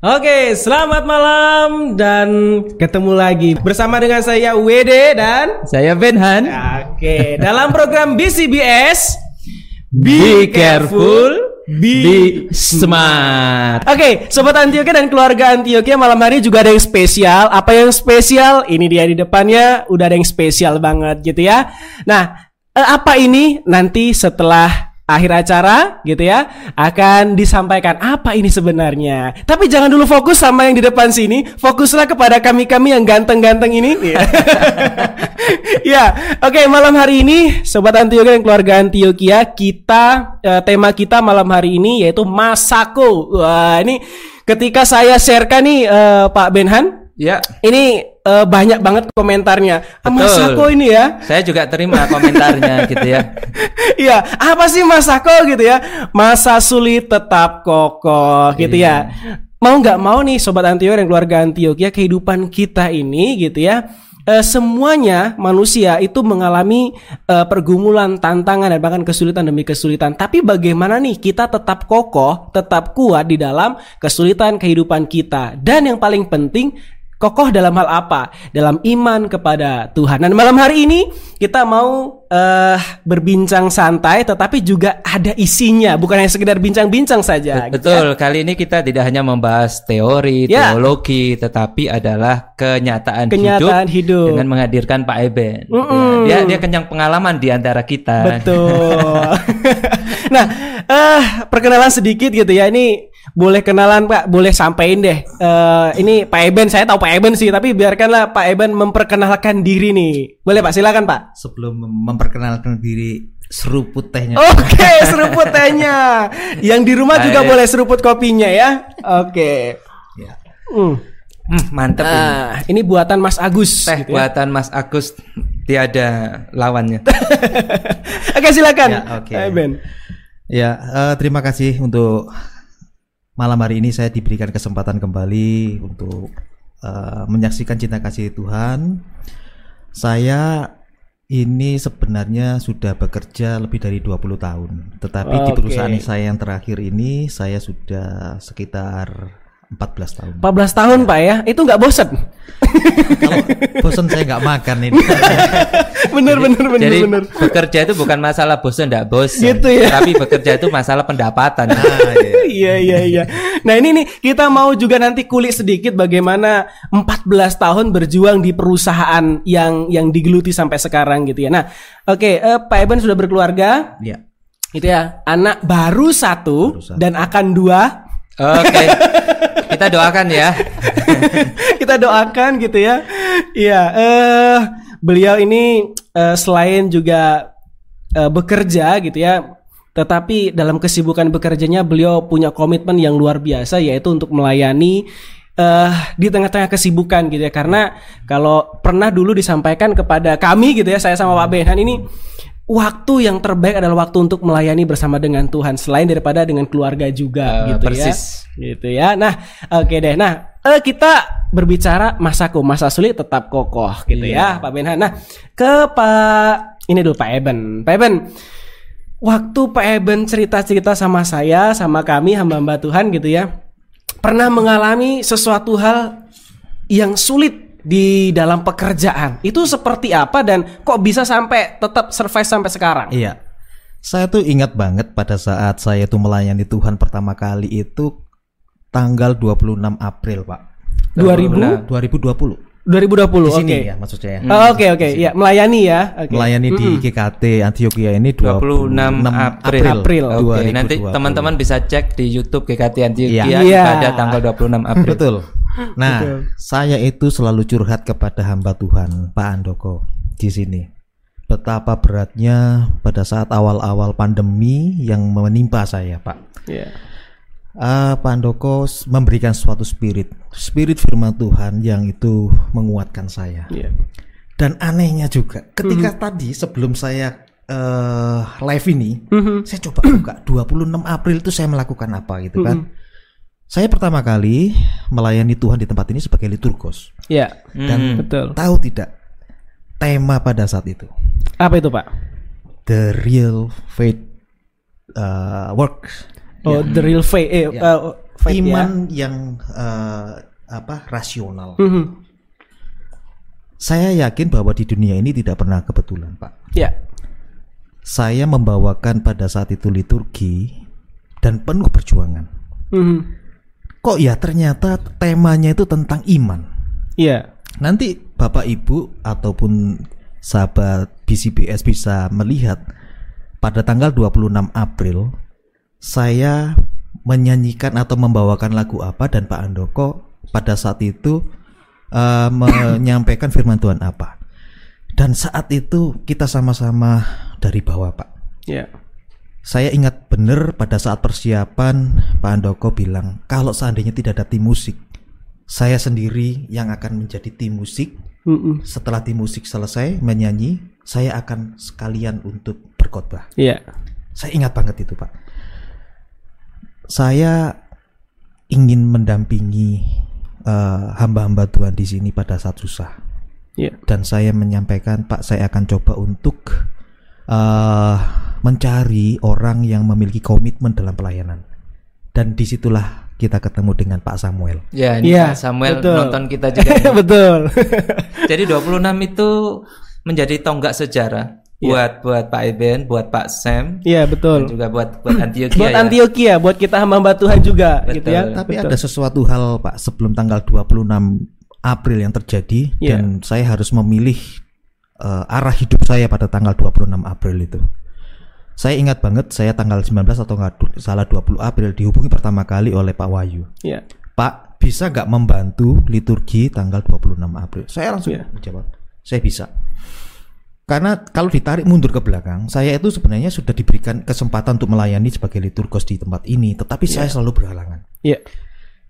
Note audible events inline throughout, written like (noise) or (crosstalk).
Oke, selamat malam dan ketemu lagi bersama dengan saya WD dan Saya Benhan. Oke, dalam program BCBS Be careful, be smart. Oke, sobat Antioquia dan keluarga Antioquia malam hari juga ada yang spesial. Apa yang spesial? Ini dia di depannya udah ada yang spesial banget gitu ya. Nah, eh, apa ini nanti setelah akhir acara gitu ya akan disampaikan apa ini sebenarnya. Tapi jangan dulu fokus sama yang di depan sini, fokuslah kepada kami-kami yang ganteng-ganteng ini. (laughs) ya, oke malam hari ini sobat Antioquia dan keluarga Antioquia kita eh, tema kita malam hari ini yaitu Masako. Wah, ini ketika saya sharekan nih eh, Pak Benhan Ya, ini eh, banyak banget komentarnya. Ah, Betul. Masako ini ya. saya juga terima komentarnya (laughs) gitu ya. Iya, apa sih Masako gitu ya? Masa sulit tetap kokoh gitu ya. Mau nggak mau nih sobat Antio dan keluarga Antioquia kehidupan kita ini gitu ya. eh, semuanya manusia itu mengalami eh, pergumulan, tantangan dan bahkan kesulitan demi kesulitan. Tapi bagaimana nih kita tetap kokoh, tetap kuat di dalam kesulitan kehidupan kita. Dan yang paling penting kokoh dalam hal apa? Dalam iman kepada Tuhan. Dan malam hari ini kita mau eh berbincang santai, tetapi juga ada isinya, bukan hanya sekedar bincang-bincang saja. gitu ya. Betul, kali ini kita tidak hanya membahas teori, Ya. teologi, tetapi adalah kenyataan, Kenyataan hidup. dengan menghadirkan Pak Eben. gitu ya. Mm-mm. Dia dia kenyang pengalaman di antara kita. Betul. (laughs) nah, eh perkenalan sedikit gitu ya. Ini boleh kenalan Pak, boleh sampaikan deh. Eh ini Pak Eben, saya tahu Pak Eben sih, tapi biarkanlah Pak Eben memperkenalkan diri nih. Boleh Pak, silakan Pak. sebelum mem- memperkenalkan diri seruput tehnya. Oke, (laughs) seruput tehnya. Yang di rumah juga Ayo. boleh seruput kopinya ya. Oke. Ya. Hmm. Hmm, mantep ini. Nah, ini buatan Mas Agus. Teh gitu ya. buatan Mas Agus tiada lawannya. (laughs) Oke, silakan. Ya, oke. Pak Eben. Ya, eh, terima kasih untuk malam hari ini saya diberikan kesempatan kembali untuk eh, menyaksikan cinta kasih Tuhan. Saya ini sebenarnya sudah bekerja lebih dari 20 tahun. Tetapi di Oke. perusahaan saya yang terakhir ini saya sudah sekitar 14 tahun. 14 tahun Pak ya. Itu nggak bosen. Kalau bosan saya nggak makan ini. (laughs) bener bener bener Jadi bener. bekerja itu bukan masalah bosan enggak bosan. Gitu ya. Tapi bekerja itu masalah pendapatan. Nah, iya. (laughs) Iya iya iya. Nah ini nih kita mau juga nanti kulik sedikit bagaimana 14 tahun berjuang di perusahaan yang yang digeluti sampai sekarang gitu ya. Nah oke eh, Pak Eben sudah berkeluarga Ya. gitu ya. Anak baru satu, Baru satu. dan akan dua. Oke. (laughs) Kita doakan ya. (laughs) kita doakan gitu ya. Iya, eh beliau ini eh, selain juga eh, bekerja gitu ya, tetapi dalam kesibukan bekerjanya beliau punya komitmen yang luar biasa yaitu untuk melayani eh di tengah-tengah kesibukan gitu ya. Karena kalau pernah dulu disampaikan kepada kami gitu ya, saya sama Pak Benhan ini waktu yang terbaik adalah waktu untuk melayani bersama dengan Tuhan selain daripada dengan keluarga juga Eh, gitu persis. ya gitu ya. Nah oke deh. Nah eh, kita berbicara masaku masa sulit tetap kokoh gitu ya Pak Benhan. Nah ke Pak ini dulu Pak Eben. Pak Eben waktu Pak Eben cerita-cerita sama saya sama kami hamba-hamba Tuhan gitu ya pernah mengalami sesuatu hal yang sulit di dalam pekerjaan itu seperti apa dan kok bisa sampai tetap survive sampai sekarang Iya. Saya tuh ingat banget pada saat saya tuh melayani Tuhan pertama kali itu tanggal 26 April, Pak. 2000 2020. 2020 Di sini oke ya maksudnya ya. Oh, Oke oke ya melayani ya oke. Melayani di GKT Antioquia ini 26 April. April. Oke, nanti 2020. teman-teman bisa cek di YouTube GKT Antioquia Iya. Iya. pada tanggal 26 April. Betul. Nah, Betul. saya itu selalu curhat kepada hamba Tuhan, Pak Andoko, di sini. Betapa beratnya pada saat awal-awal pandemi yang menimpa saya, Pak. Iya. Ah, Pak Andoko memberikan suatu spirit, spirit firman Tuhan yang itu menguatkan saya. Iya. Dan anehnya juga, ketika Mhm. tadi sebelum saya eh, live ini, Mhm. saya coba buka 26 April itu saya melakukan apa gitu kan. Mhm. Saya pertama kali melayani Tuhan di tempat ini sebagai liturgos. Iya. Dan Betul. tahu tidak tema pada saat itu? Apa itu Pak? The real faith uh, works. Oh, the real faith. Eh, Ya. uh, faith ya. iman yang eh, apa rasional. Mhm. Saya yakin bahwa di dunia ini tidak pernah kebetulan, Pak. Ya. Saya membawakan pada saat itu liturgi dan penuh perjuangan. Mhm. Kok ya ternyata temanya itu tentang iman. Iya. Nanti Bapak Ibu ataupun sahabat BCBS bisa melihat pada tanggal 26 April saya menyanyikan atau membawakan lagu apa dan Pak Andoko pada saat itu eh, (coughs) menyampaikan firman Tuhan apa. Dan saat itu kita sama-sama dari bawah, Pak. Ya. Saya ingat benar pada saat persiapan Pak Andoko bilang kalau seandainya tidak ada tim musik, saya sendiri yang akan menjadi tim musik. Mhm. Setelah tim musik selesai menyanyi, saya akan sekalian untuk berkhotbah. Iya. Saya ingat banget itu, Pak. Saya ingin mendampingi eh, hamba-hamba Tuhan di sini pada saat susah Iya. dan saya menyampaikan Pak saya akan coba untuk eh mencari orang yang memiliki komitmen dalam pelayanan dan di situlah kita ketemu dengan Pak Samuel. Ya, ini Iya, Pak Samuel betul. nonton kita juga. (laughs) Betul. (laughs) Jadi 26 itu menjadi tonggak sejarah Iya. buat buat Pak Eben, buat Pak Sam, Iya, dan betul. juga buat buat Antioquia. Buat ya. Antioquia, buat kita hamba Tuhan juga Betul. gitu ya. Tapi Betul. ada sesuatu hal Pak sebelum tanggal 26 April yang terjadi Iya. dan saya harus memilih eh, arah hidup saya pada tanggal 26 April itu. Saya ingat banget saya tanggal 19 atau nggak salah 20 April dihubungi pertama kali oleh Pak Wahyu. Iya. Pak bisa nggak membantu liturgi tanggal 26 April? Saya langsung Iya. menjawab, saya bisa. Karena kalau ditarik mundur ke belakang, saya itu sebenarnya sudah diberikan kesempatan untuk melayani sebagai liturgos di tempat ini, tetapi saya selalu berhalangan. Iya.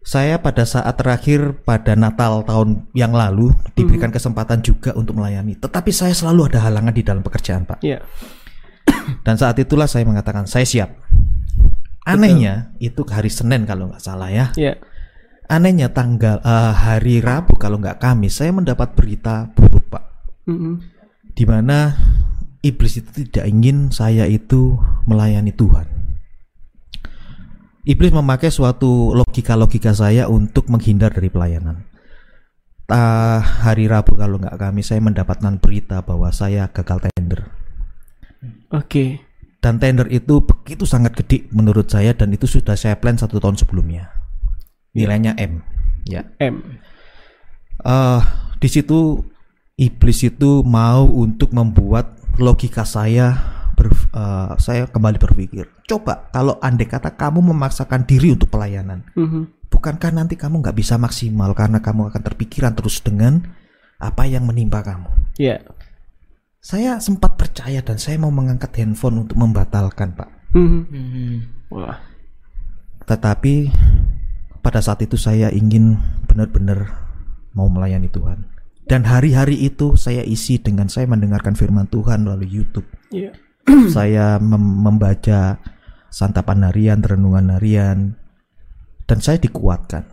Saya pada saat terakhir pada Natal tahun yang lalu diberikan kesempatan juga untuk melayani, tetapi saya selalu ada halangan di dalam pekerjaan, Pak. Iya. (coughs) Dan saat itulah saya mengatakan saya siap. Anehnya itu hari Senin kalau nggak salah ya. Iya. Anehnya tanggal eh, hari Rabu kalau nggak Kamis saya mendapat berita buruk Pak, Mhm. di mana iblis itu tidak ingin saya itu melayani Tuhan. Iblis memakai suatu logika-logika saya untuk menghindar dari pelayanan. Ah, hari Rabu kalau nggak Kamis saya mendapatkan berita bahwa saya gagal tender. Oke. Dan tender itu begitu sangat gede menurut saya dan itu sudah saya plan satu tahun sebelumnya. Nilainya M. Ya. M. Eh, di situ iblis itu mau untuk membuat logika saya ber, eh, saya kembali berpikir. Coba kalau andai kata kamu memaksakan diri untuk pelayanan, Mhm. bukankah nanti kamu nggak bisa maksimal karena kamu akan terpikiran terus dengan apa yang menimpa kamu. Iya. Saya sempat percaya dan saya mau mengangkat handphone untuk membatalkan, Pak. Mhm. Hmm. Wah. Tetapi pada saat itu saya ingin benar-benar mau melayani Tuhan. Dan hari-hari itu saya isi dengan saya mendengarkan firman Tuhan melalui YouTube. Iya. (clears throat) saya mem- membaca santapan harian, renungan harian, dan saya dikuatkan.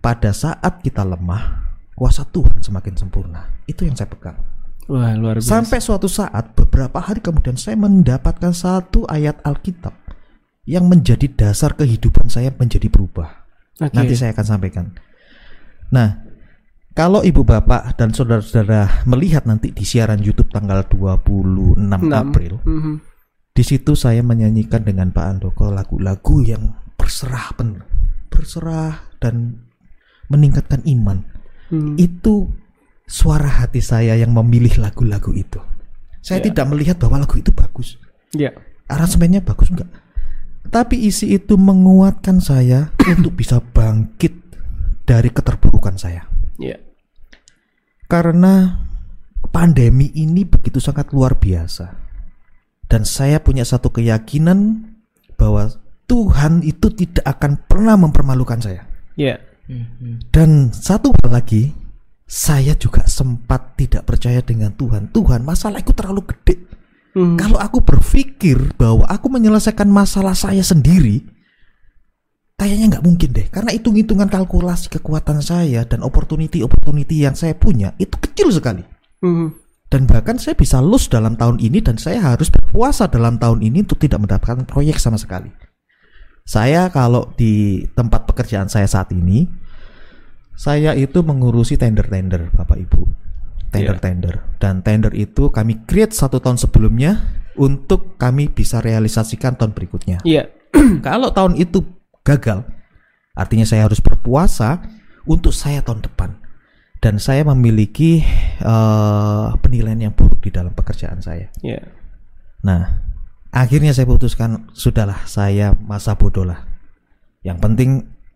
Pada saat kita lemah, kuasa Tuhan semakin sempurna. Itu yang saya pegang. Wah, luar biasa. Sampai suatu saat beberapa hari kemudian saya mendapatkan satu ayat Alkitab yang menjadi dasar kehidupan saya menjadi berubah. Oke. Nanti saya akan sampaikan. Nah, kalau ibu bapak dan saudara-saudara melihat nanti di siaran YouTube tanggal 26 Enam. April, Mhm. di situ saya menyanyikan dengan Pak Andoko lagu-lagu yang berserah penuh, berserah dan meningkatkan iman. Mhm. Itu suara hati saya yang memilih lagu-lagu itu. Saya Ya. tidak melihat bahwa lagu itu bagus. Iya. Aransemennya bagus enggak? Tapi isi itu menguatkan saya (coughs) untuk bisa bangkit dari keterpurukan saya. Iya. Karena pandemi ini begitu sangat luar biasa. Dan saya punya satu keyakinan bahwa Tuhan itu tidak akan pernah mempermalukan saya. Iya. Hmm. Dan satu hal lagi, saya juga sempat tidak percaya dengan Tuhan. Tuhan, masalah itu terlalu gede. Mhm. Kalau aku berpikir bahwa aku menyelesaikan masalah saya sendiri, kayaknya nggak mungkin deh. Karena hitung-hitungan kalkulasi kekuatan saya dan opportunity-opportunity yang saya punya itu kecil sekali. Mhm. Dan bahkan saya bisa lose dalam tahun ini dan saya harus berpuasa dalam tahun ini untuk tidak mendapatkan proyek sama sekali. Saya kalau di tempat pekerjaan saya saat ini, saya itu mengurusi tender-tender, Bapak Ibu. Tender-tender. Dan tender itu kami create satu tahun sebelumnya untuk kami bisa realisasikan tahun berikutnya. Iya. Kalau tahun itu gagal, artinya saya harus berpuasa untuk saya tahun depan. Dan saya memiliki eh, penilaian yang buruk di dalam pekerjaan saya. Iya. Nah, akhirnya saya putuskan sudahlah saya masa bodoh lah. Yang penting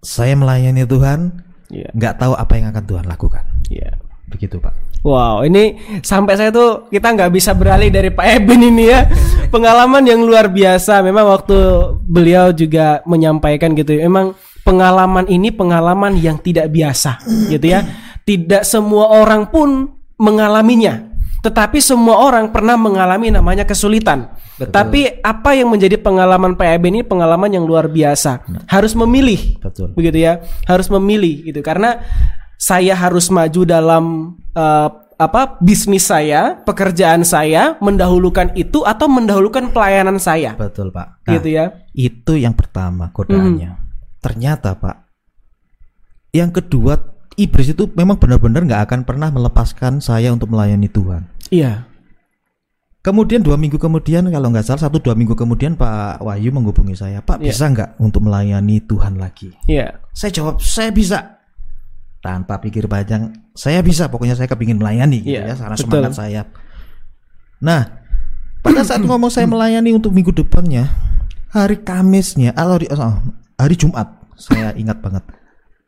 saya melayani Tuhan, Iya. nggak tahu apa yang akan Tuhan lakukan. Iya. Begitu Pak. Wow, ini sampai saya tuh kita nggak bisa beralih dari Pak Eben ini ya. (laughs) Pengalaman yang luar biasa. Memang waktu beliau juga menyampaikan gitu. ya, Memang pengalaman ini pengalaman yang tidak biasa, gitu ya. Tidak semua orang pun mengalaminya. Tetapi semua orang pernah mengalami namanya kesulitan. Tapi apa yang menjadi pengalaman Pak Eben ini pengalaman yang luar biasa. Harus memilih Betul. begitu ya harus memilih gitu karena saya harus maju dalam eh, apa bisnis saya pekerjaan saya mendahulukan itu atau mendahulukan pelayanan saya Betul Pak. Nah, gitu ya Itu yang pertama godaannya. Ternyata Pak, yang kedua iblis itu memang benar-benar nggak akan pernah melepaskan saya untuk melayani Tuhan. iya Kemudian dua minggu kemudian kalau nggak salah satu dua minggu kemudian Pak Wahyu menghubungi saya, Pak Iya. bisa nggak untuk melayani Tuhan lagi? iya Saya jawab saya bisa. Tanpa pikir panjang, saya bisa. Pokoknya saya kepingin melayani gitu Iya, ya, karena betul. semangat saya. Nah, pada saat ngomong saya melayani untuk minggu depannya, hari Kamisnya, atau hari, oh, hari Jumat, saya ingat banget.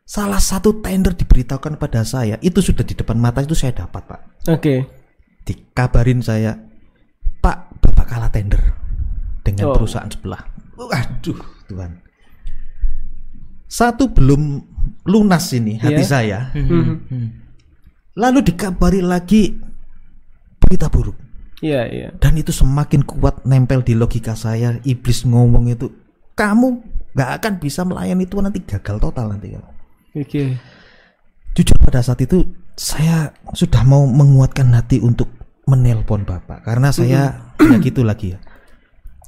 Salah satu tender diberitahukan pada saya, itu sudah di depan mata itu saya dapat, Pak. oke Dikabarin saya, Pak, Bapak kalah tender dengan Oh. perusahaan sebelah. Waduh, Tuhan. Satu belum lunas ini hati Iya. saya. Mhm. Lalu dikabari lagi berita buruk. iya iya Dan itu semakin kuat nempel di logika saya. Iblis ngomong itu, kamu gak akan bisa melayani Tuhan nanti gagal total nanti. oke Jujur pada saat itu saya sudah mau menguatkan hati untuk menelpon Bapak karena saya ya gitu lagi ya.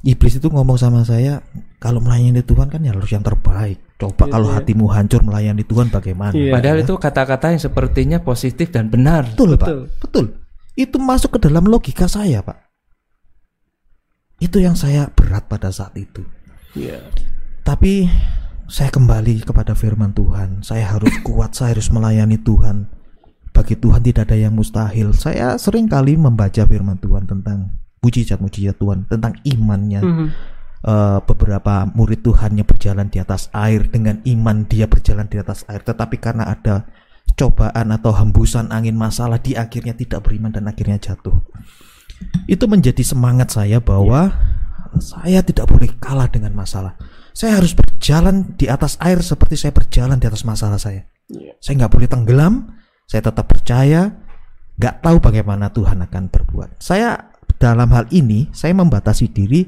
Iblis itu ngomong sama saya kalau melayani Tuhan kan ya harus yang terbaik. Coba kalau hatimu hancur melayani Tuhan bagaimana? Iya. Padahal itu kata-kata yang sepertinya positif dan benar. Betul, Betul. Pak. Betul. Itu masuk ke dalam logika saya, Pak. Itu yang saya berat pada saat itu. iya Tapi saya kembali kepada firman Tuhan. Saya harus (laughs) kuat, saya harus melayani Tuhan. Bagi Tuhan tidak ada yang mustahil. Saya sering kali membaca firman Tuhan tentang mujizat-mujizat Tuhan, tentang imannya. Mhm. Eh, beberapa murid Tuhannya berjalan di atas air dengan iman dia berjalan di atas air. Tetapi karena ada cobaan atau hembusan angin masalah, di akhirnya tidak beriman dan akhirnya jatuh. Itu menjadi semangat saya bahwa saya tidak boleh kalah dengan masalah. Saya harus berjalan di atas air seperti saya berjalan di atas masalah saya. Iya. Saya nggak boleh tenggelam. Saya tetap percaya. Nggak tahu bagaimana Tuhan akan berbuat. Saya dalam hal ini saya membatasi diri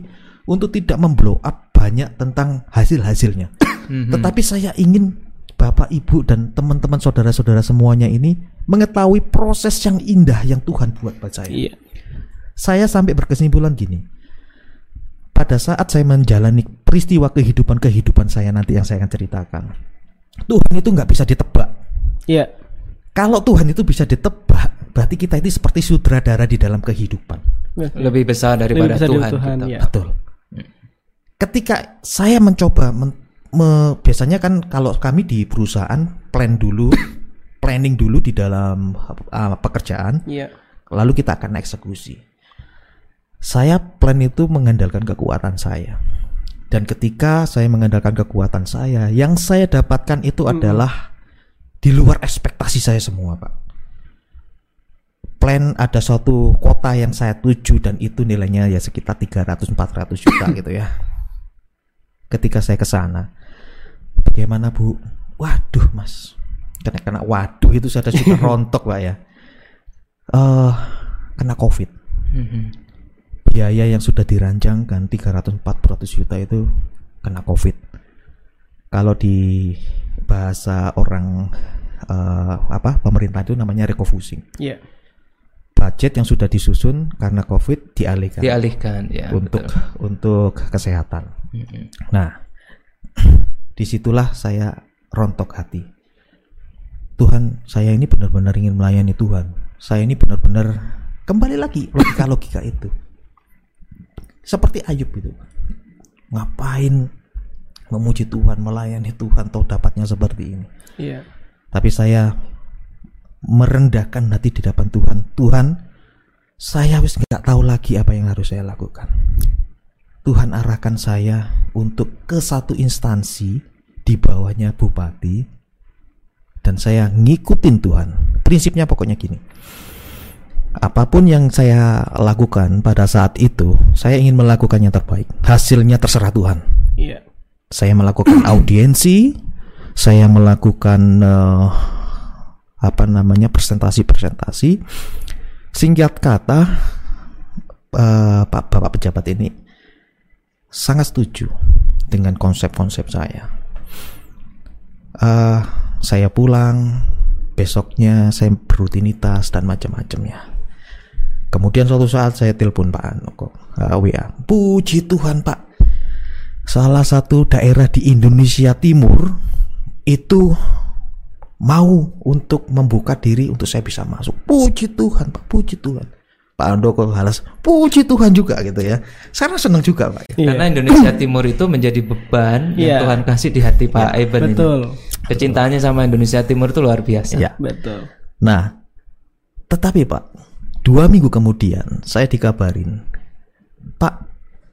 untuk tidak memblow up banyak tentang hasil-hasilnya. Mhm. Tetapi saya ingin Bapak, Ibu dan teman-teman saudara-saudara semuanya ini mengetahui proses yang indah yang Tuhan buat buat saya iya saya sampai berkesimpulan gini. Pada saat saya menjalani peristiwa kehidupan-kehidupan saya nanti yang saya akan ceritakan. Tuhan itu nggak bisa ditebak. iya Kalau Tuhan itu bisa ditebak, berarti kita itu seperti sutradara di dalam kehidupan. Lebih besar daripada Lebih besar dari Tuhan. Tuhan, kita. iya. Betul. Ketika saya mencoba men- me- biasanya kan kalau kami di perusahaan plan dulu, (coughs) planning dulu di dalam uh, pekerjaan, iya lalu kita akan eksekusi. Saya plan itu mengandalkan kekuatan saya. Dan ketika saya mengandalkan kekuatan saya, yang saya dapatkan itu adalah di luar ekspektasi saya semua, Pak. Plan ada suatu kota yang saya tuju dan itu nilainya ya sekitar 300 400 juta (coughs) gitu ya. Ketika saya ke sana, bagaimana, Bu? Waduh, Mas. Kena kena waduh itu sudah sudah (laughs) rontok, Pak ya. Eh, kena Covid Mhm. biaya yang sudah dirancangkan 300-400 juta itu kena covid kalau di bahasa orang eh, apa pemerintah itu namanya recofusing iya budget yang sudah disusun karena covid dialihkan Dialihkan ya. untuk betul. untuk kesehatan Mhm. nah (clears throat) di situlah saya rontok hati. Tuhan, saya ini benar-benar ingin melayani Tuhan. Saya ini benar-benar kembali lagi logika-logika itu. Seperti Ayub itu. Ngapain memuji Tuhan, melayani Tuhan, tahu dapatnya seperti ini. Iya. Tapi saya merendahkan hati di depan Tuhan. Tuhan, saya wis nggak tahu lagi apa yang harus saya lakukan. Tuhan arahkan saya untuk ke satu instansi di bawahnya bupati dan saya ngikutin Tuhan. Prinsipnya pokoknya gini. Apa pun yang saya lakukan pada saat itu, saya ingin melakukan yang terbaik. Hasilnya terserah Tuhan. Iya. Saya melakukan (clears throat) audiensi, saya melakukan eh, apa namanya presentasi-presentasi. Singkat kata, eh, Pak Bapak pejabat ini sangat setuju dengan konsep-konsep saya. Eh, saya pulang, besoknya saya berutinitas dan macam-macamnya. Kemudian suatu saat saya telepon Pak Anoko, eh, WA. Puji Tuhan Pak, salah satu daerah di Indonesia Timur itu mau untuk membuka diri untuk saya bisa masuk. Puji Tuhan Pak, puji Tuhan. Pak Andoko balas, puji Tuhan juga gitu ya. Saya senang juga Pak. Iya. Karena Indonesia Timur itu menjadi beban Iya. yang Tuhan kasih di hati Pak Eben ini. Betul. Kecintaannya sama Indonesia Timur itu luar biasa. Ya. Betul. Nah, tetapi Pak, dua minggu kemudian saya dikabarin, Pak,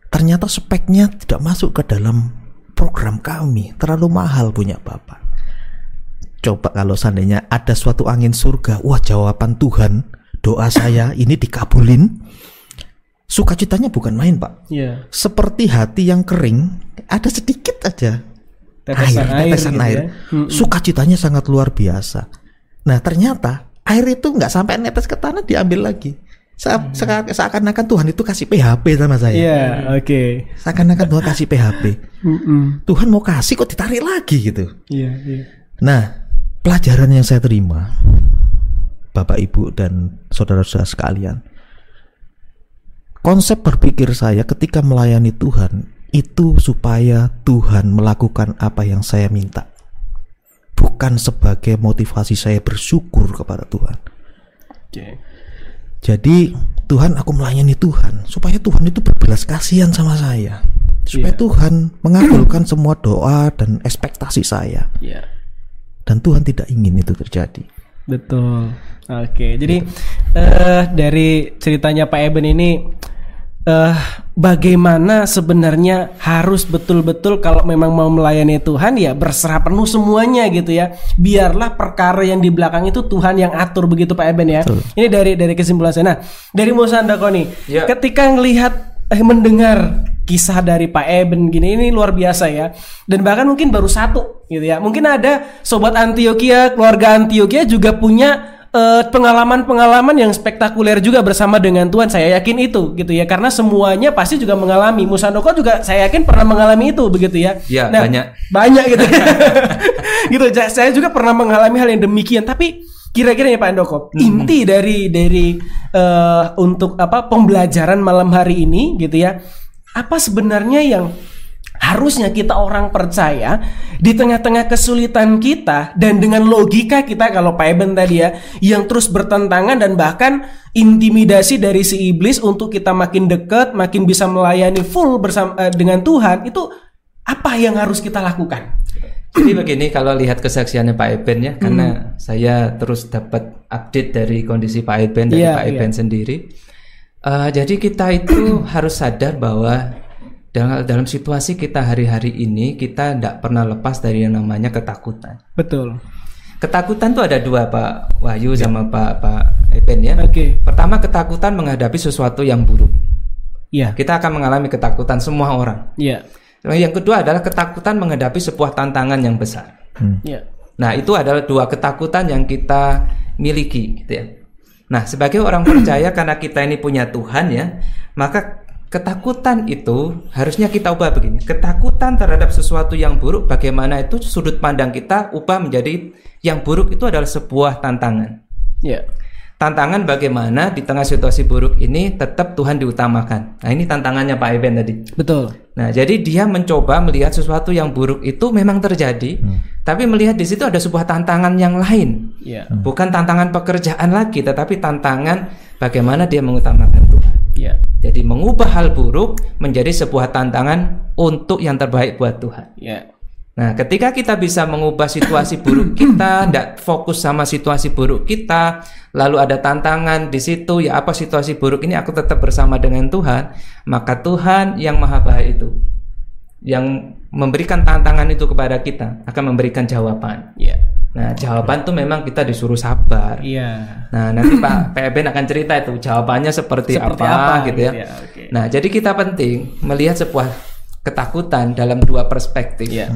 ternyata speknya tidak masuk ke dalam program kami, terlalu mahal punya Bapak. Coba kalau seandainya ada suatu angin surga, wah jawaban Tuhan, doa saya ini dikabulin. Sukacitanya bukan main Pak. Iya. Seperti hati yang kering, ada sedikit aja Tetesan air, tetesan gitu air. ya. Sukacitanya sangat luar biasa. Nah ternyata air itu nggak sampai netes ke tanah diambil lagi. Sa- seka- Seakan-akan Tuhan itu kasih PHP sama saya. Iya, oke. Seakan-akan Tuhan kasih PHP. (laughs) Tuhan mau kasih kok ditarik lagi gitu. Iya, iya. Nah pelajaran yang saya terima, Bapak Ibu dan saudara-saudara sekalian, konsep berpikir saya ketika melayani Tuhan itu supaya Tuhan melakukan apa yang saya minta. Bukan sebagai motivasi saya bersyukur kepada Tuhan. Oke. Jadi Tuhan aku melayani Tuhan supaya Tuhan itu berbelas kasihan sama saya. Supaya Iya. Tuhan mengabulkan semua doa dan ekspektasi saya. Iya. Dan Tuhan tidak ingin itu terjadi. Betul. Oke, jadi eh dari ceritanya Pak Eben ini eh bagaimana sebenarnya harus betul-betul kalau memang mau melayani Tuhan ya berserah penuh semuanya gitu ya. Biarlah perkara yang di belakang itu Tuhan yang atur begitu Pak Eben ya. Ini dari dari kesimpulan saya. Nah, dari Musa Andako nih, Ya. ketika ngelihat eh mendengar kisah dari Pak Eben gini ini luar biasa ya. Dan bahkan mungkin baru satu gitu ya. Mungkin ada sobat Antioquia keluarga Antioquia juga punya eh, pengalaman-pengalaman yang spektakuler juga bersama dengan Tuhan. Saya yakin itu gitu ya. Karena semuanya pasti juga mengalami. Musandoko juga saya yakin pernah mengalami itu begitu ya. Ya, banyak. banyak gitu. (laughs) Gitu saya juga pernah mengalami hal yang demikian. Tapi kira-kira ya Pak Andoko inti dari dari eh, untuk apa pembelajaran malam hari ini gitu ya apa sebenarnya yang harusnya kita orang percaya di tengah-tengah kesulitan kita dan dengan logika kita kalau Pak Eben tadi ya yang terus bertentangan dan bahkan intimidasi dari si iblis untuk kita makin dekat makin bisa melayani full bersama eh, dengan Tuhan itu apa yang harus kita lakukan? Jadi begini kalau lihat kesaksiannya Pak Eben ya, karena saya terus dapat update dari kondisi Pak Eben dari Iya, Pak iya. Eben sendiri. Eh, jadi kita itu (clears throat) harus sadar bahwa dalam, dalam situasi kita hari-hari ini kita tidak pernah lepas dari yang namanya ketakutan. Betul. Ketakutan tuh ada dua Pak Wahyu sama Pak Pak Eben ya. Oke. Pertama ketakutan menghadapi sesuatu yang buruk. Iya. Kita akan mengalami ketakutan semua orang. Iya. Yang kedua adalah ketakutan menghadapi sebuah tantangan yang besar. Iya. Nah, itu adalah dua ketakutan yang kita miliki gitu ya. Nah, sebagai orang percaya karena kita ini punya Tuhan ya, maka ketakutan itu harusnya kita ubah begini. Ketakutan terhadap sesuatu yang buruk bagaimana itu sudut pandang kita ubah menjadi yang buruk itu adalah sebuah tantangan. Iya. Tantangan bagaimana di tengah situasi buruk ini tetap Tuhan diutamakan. Nah, ini tantangannya Pak Eben tadi. Betul. Nah, jadi dia mencoba melihat sesuatu yang buruk itu memang terjadi, tapi melihat di situ ada sebuah tantangan yang lain. Iya. Bukan tantangan pekerjaan lagi, tetapi tantangan bagaimana dia mengutamakan Tuhan. Iya. Jadi mengubah hal buruk menjadi sebuah tantangan untuk yang terbaik buat Tuhan. Iya. Nah, ketika kita bisa mengubah situasi buruk (coughs) kita, tidak fokus sama situasi buruk kita, lalu ada tantangan di situ, ya apa situasi buruk ini aku tetap bersama dengan Tuhan, maka Tuhan yang maha baik itu, yang memberikan tantangan itu kepada kita, akan memberikan jawaban. Iya. Nah, jawaban tuh memang kita disuruh sabar. Iya. Nah, nanti Pak (coughs) PBN akan cerita itu jawabannya seperti, Seperti apa, apa, gitu ya. gitu ya, oke. Nah, jadi kita penting melihat sebuah ketakutan dalam dua perspektif Iya.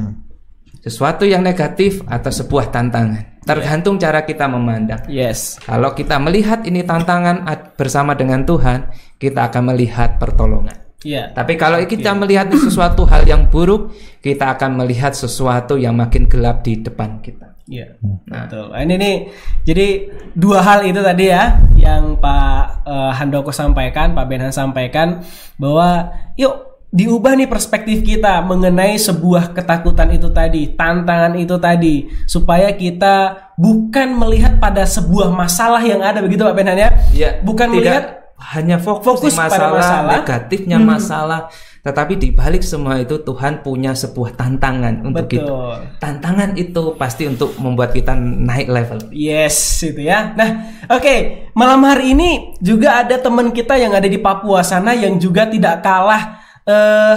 Sesuatu yang negatif atau sebuah tantangan. Tergantung cara kita memandang. Yes. Kalau kita melihat ini tantangan bersama dengan Tuhan, kita akan melihat pertolongan. Iya. Tapi kalau kita melihat sesuatu hal yang buruk, kita akan melihat sesuatu yang makin gelap di depan kita. Iya, betul. Nah, ini nih, jadi dua hal itu tadi ya yang Pak eh, Handoko sampaikan, Pak Benhan sampaikan bahwa yuk diubah nih perspektif kita mengenai sebuah ketakutan itu tadi, tantangan itu tadi, supaya kita bukan melihat pada sebuah masalah yang ada begitu Pak Benhan ya, Ya, bukan tidak melihat hanya fokus, fokus di pada masalah, masalah. negatifnya Hmm. masalah, tetapi di balik semua itu Tuhan punya sebuah tantangan untuk kita. betul. Tantangan itu pasti untuk membuat kita naik level. Yes, itu ya. Nah, oke, malam hari ini juga ada teman kita yang ada di Papua sana yang juga tidak kalah eh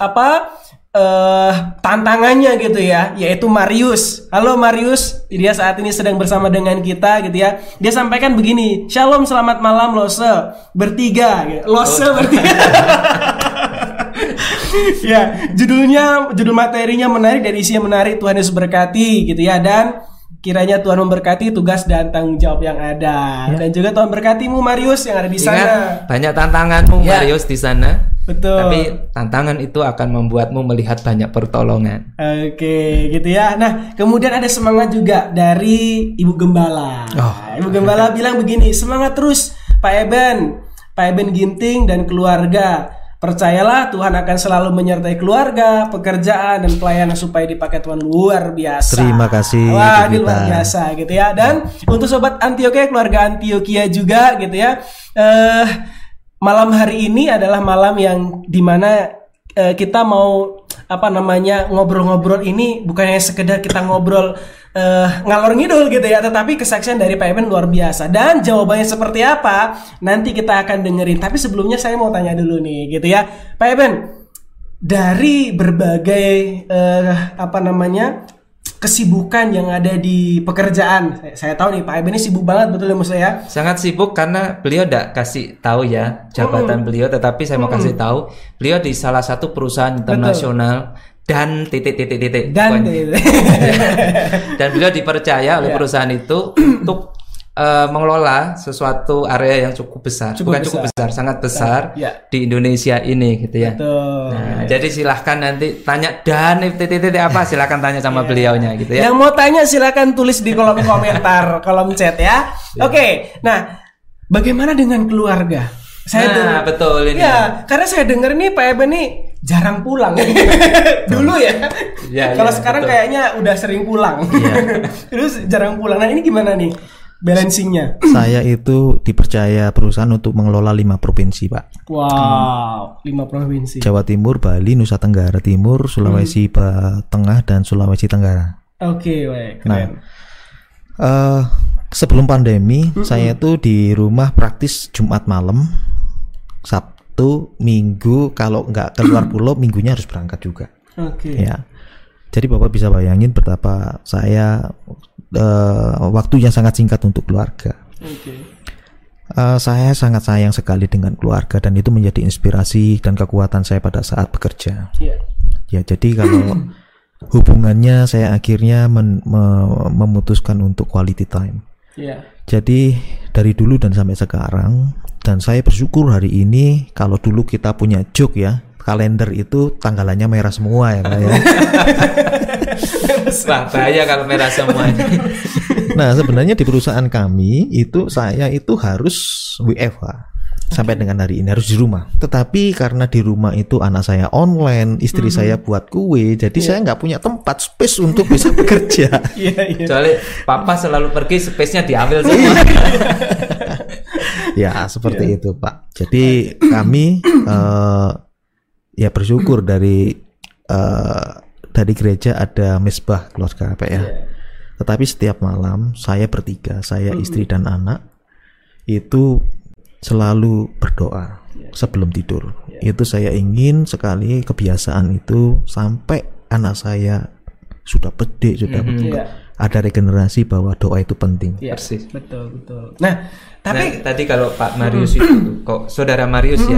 apa eh tantangannya gitu ya, yaitu Marius. Halo Marius, dia saat ini sedang bersama dengan kita gitu ya. Dia sampaikan begini, Shalom, selamat malam Lose, bertiga, gitu. Lose bertiga. (laughs) ya, judulnya judul materinya menarik dan isinya menarik. Tuhan Yesus berkati gitu ya dan kiranya Tuhan memberkati tugas dan tanggung jawab yang ada. Dan juga Tuhan berkatimu Marius yang ada di sana. Ingat, banyak tantanganmu Ya. Marius di sana. Betul. Tapi tantangan itu akan membuatmu melihat banyak pertolongan. Oke, gitu ya. Nah, kemudian ada semangat juga dari Ibu Gembala. Oh. Ibu Gembala bilang begini, semangat terus Pak Eben, Pak Eben Ginting dan keluarga. Percayalah Tuhan akan selalu menyertai keluarga, pekerjaan dan pelayanan supaya dipakai Tuhan luar biasa. Terima kasih, Wah, ini luar biasa gitu ya. Dan untuk sobat Antioquia, keluarga Antioquia juga gitu ya. Eh malam hari ini adalah malam yang di mana eh, kita mau apa namanya ngobrol-ngobrol ini bukannya sekedar kita ngobrol eh, ngalor ngidul gitu ya, tetapi kesaksian dari Pak Eben luar biasa dan jawabannya seperti apa nanti kita akan dengerin. Tapi sebelumnya saya mau tanya dulu nih gitu ya, Pak Eben dari berbagai eh, apa namanya kesibukan yang ada di pekerjaan. Saya, saya tahu nih Pak Eben ini sibuk banget betul ya Mas ya. Sangat sibuk karena beliau tidak kasih tahu ya jabatan beliau, tetapi saya mau kasih tahu beliau di salah satu perusahaan internasional dan titik-titik-titik. Dan Pokoknya. (laughs) dan beliau dipercaya oleh Ya. perusahaan itu (clears throat) untuk eh, mengelola sesuatu area yang cukup besar, Cukup bukan cukup besar, sangat besar Ya. di Indonesia ini gitu ya. Betul. Nah, jadi silahkan nanti tanya dan titik-titik apa (laughs) silahkan tanya sama beliaunya gitu ya. Yang mau tanya silakan tulis di kolom (laughs) komentar, kolom chat ya. Oke, nah bagaimana dengan keluarga? Saya Nah, dengar- betul ini. Ya, karena saya dengar nih Pak Eben nih jarang pulang. (laughs) Dulu ya. Ya, Kalau ya, sekarang betul. kayaknya udah sering pulang. Terus jarang pulang. Nah, ini gimana nih balancingnya? Saya itu dipercaya perusahaan untuk mengelola lima provinsi, Pak. Wow, lima provinsi. Jawa Timur, Bali, Nusa Tenggara Timur, Sulawesi Ba- Tengah, dan Sulawesi Tenggara. Oke, baik. Nah, eh sebelum pandemi, saya itu di rumah praktis Jumat malam, Sabtu, Minggu. Kalau nggak keluar (clears throat) pulau, minggunya harus berangkat juga. Oke. Ya. Jadi Bapak bisa bayangin betapa saya eh, waktunya sangat singkat untuk keluarga. Oke. Eh, saya sangat sayang sekali dengan keluarga dan itu menjadi inspirasi dan kekuatan saya pada saat bekerja. Iya. Ya, jadi kalau hubungannya saya akhirnya men- me- memutuskan untuk quality time. Iya. Jadi dari dulu dan sampai sekarang dan saya bersyukur hari ini kalau dulu kita punya joke ya kalender itu tanggalannya merah semua ya Pak ya. (laughs) Bahaya kalau merah semuanya. Nah, sebenarnya di perusahaan kami itu saya itu harus WFH sampai dengan hari ini harus di rumah. Tetapi karena di rumah itu anak saya online, istri saya buat kue, jadi saya nggak punya tempat space untuk bisa (laughs) bekerja. Iya, iya. Kecuali papa selalu pergi, space-nya diambil (laughs) semua. ya, seperti itu, Pak. Jadi kami eh, ya bersyukur dari eh, dari gereja ada mesbah keluarga Pak ya. Tetapi setiap malam saya bertiga, saya istri dan anak itu selalu berdoa sebelum tidur. Itu saya ingin sekali kebiasaan itu sampai anak saya sudah gede, sudah Iya. Ada regenerasi bahwa doa itu penting. Iya, Persis. Betul, betul. Nah, tapi Nah, tadi kalau Pak Marius itu, kok saudara Marius ya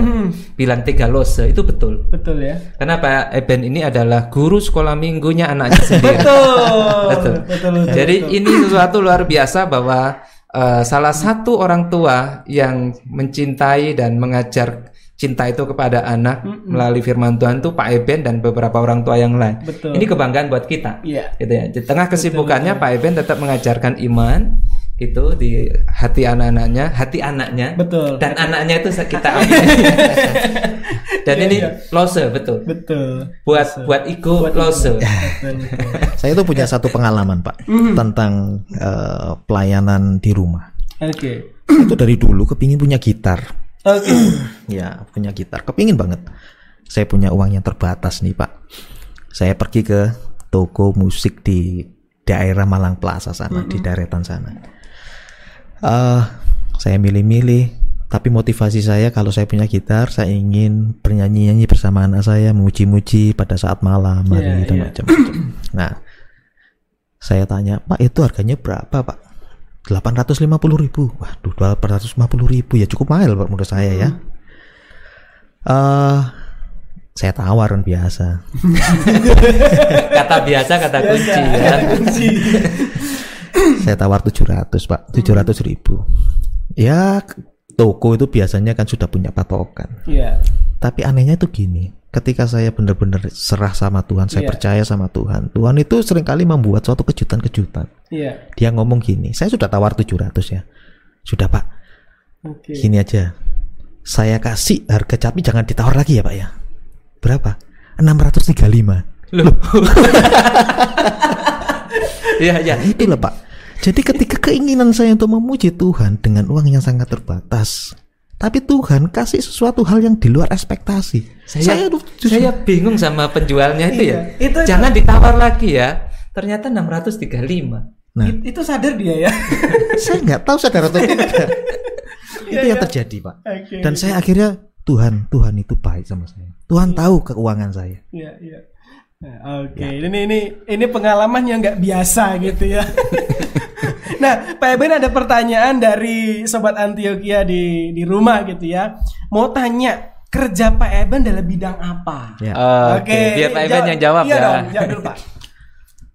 bilang tiga lose itu betul. betul ya. Karena Pak Eben ini adalah guru sekolah minggunya anaknya (laughs) sendiri. Betul. betul. Betul, betul, Jadi betul. ini sesuatu luar biasa bahwa eh, salah satu orang tua yang mencintai dan mengajar cinta itu kepada anak melalui firman Tuhan itu Pak Eben dan beberapa orang tua yang lain. Betul. Ini kebanggaan buat kita. Iya. Gitu ya. Di tengah kesibukannya Pak Eben tetap mengajarkan iman gitu di hati anak-anaknya, hati anaknya. Betul. Dan anaknya itu kita ambil. (laughs) dan ini lose betul. Betul. Buat buat ego lose. Betul, betul. (laughs) Saya itu punya satu pengalaman, Pak, tentang eh, pelayanan di rumah. Oke. itu dari dulu kepingin punya gitar. Oke. (clears throat) Ya, punya gitar. Kepingin banget. Saya punya uang yang terbatas nih, Pak. Saya pergi ke toko musik di daerah Malang Plaza sana, di daerah sana. Eh, saya milih-milih, tapi motivasi saya kalau saya punya gitar, saya ingin bernyanyi-nyanyi bersama anak saya, memuji-muji pada saat malam, hari Iya, dan iya. macam-macam. (clears throat) Nah, saya tanya, Pak itu harganya berapa, Pak? 850 ribu. Waduh, 850 ribu ya cukup mahal menurut saya ya. Eh, saya tawaran (laughs) biasa. Kata biasa kata kunci ya. (laughs) saya tawar 700 Pak, 700 ribu. Ya toko itu biasanya kan sudah punya patokan. Iya. Tapi anehnya itu gini, ketika saya benar-benar serah sama Tuhan, saya Iya. percaya sama Tuhan. Tuhan itu sering kali membuat suatu kejutan-kejutan. Iya. Dia ngomong gini, saya sudah tawar 700 ya. Sudah Pak, Oke. Gini aja. Saya kasih harga capi jangan ditawar lagi ya, Pak ya. Berapa? 635. Loh. (laughs) Iya iya. Itulah, Pak. Jadi ketika keinginan saya untuk memuji Tuhan dengan uang yang sangat terbatas, tapi Tuhan kasih sesuatu hal yang di luar ekspektasi. Saya tuh saya bingung sama penjualnya itu ya. Iya, itu- Jangan ditawar lagi ya. Ternyata 635. Nah, It- itu sadar dia ya. (laughs) saya nggak tahu sadar atau tidak. itu yang terjadi, Pak. Oke. Dan saya akhirnya Tuhan, Tuhan itu baik sama saya. Tuhan tahu keuangan saya. Iya, iya. Nah, Oke, ini ini ini pengalaman yang nggak biasa gitu ya. (laughs) nah, Pak Eben ada pertanyaan dari sobat Antioquia di di rumah gitu ya. Mau tanya kerja Pak Eben dalam bidang apa? Ya. Oke, biar Pak Eben yang jawab iya ya. Dong, jawab dulu Pak. (laughs)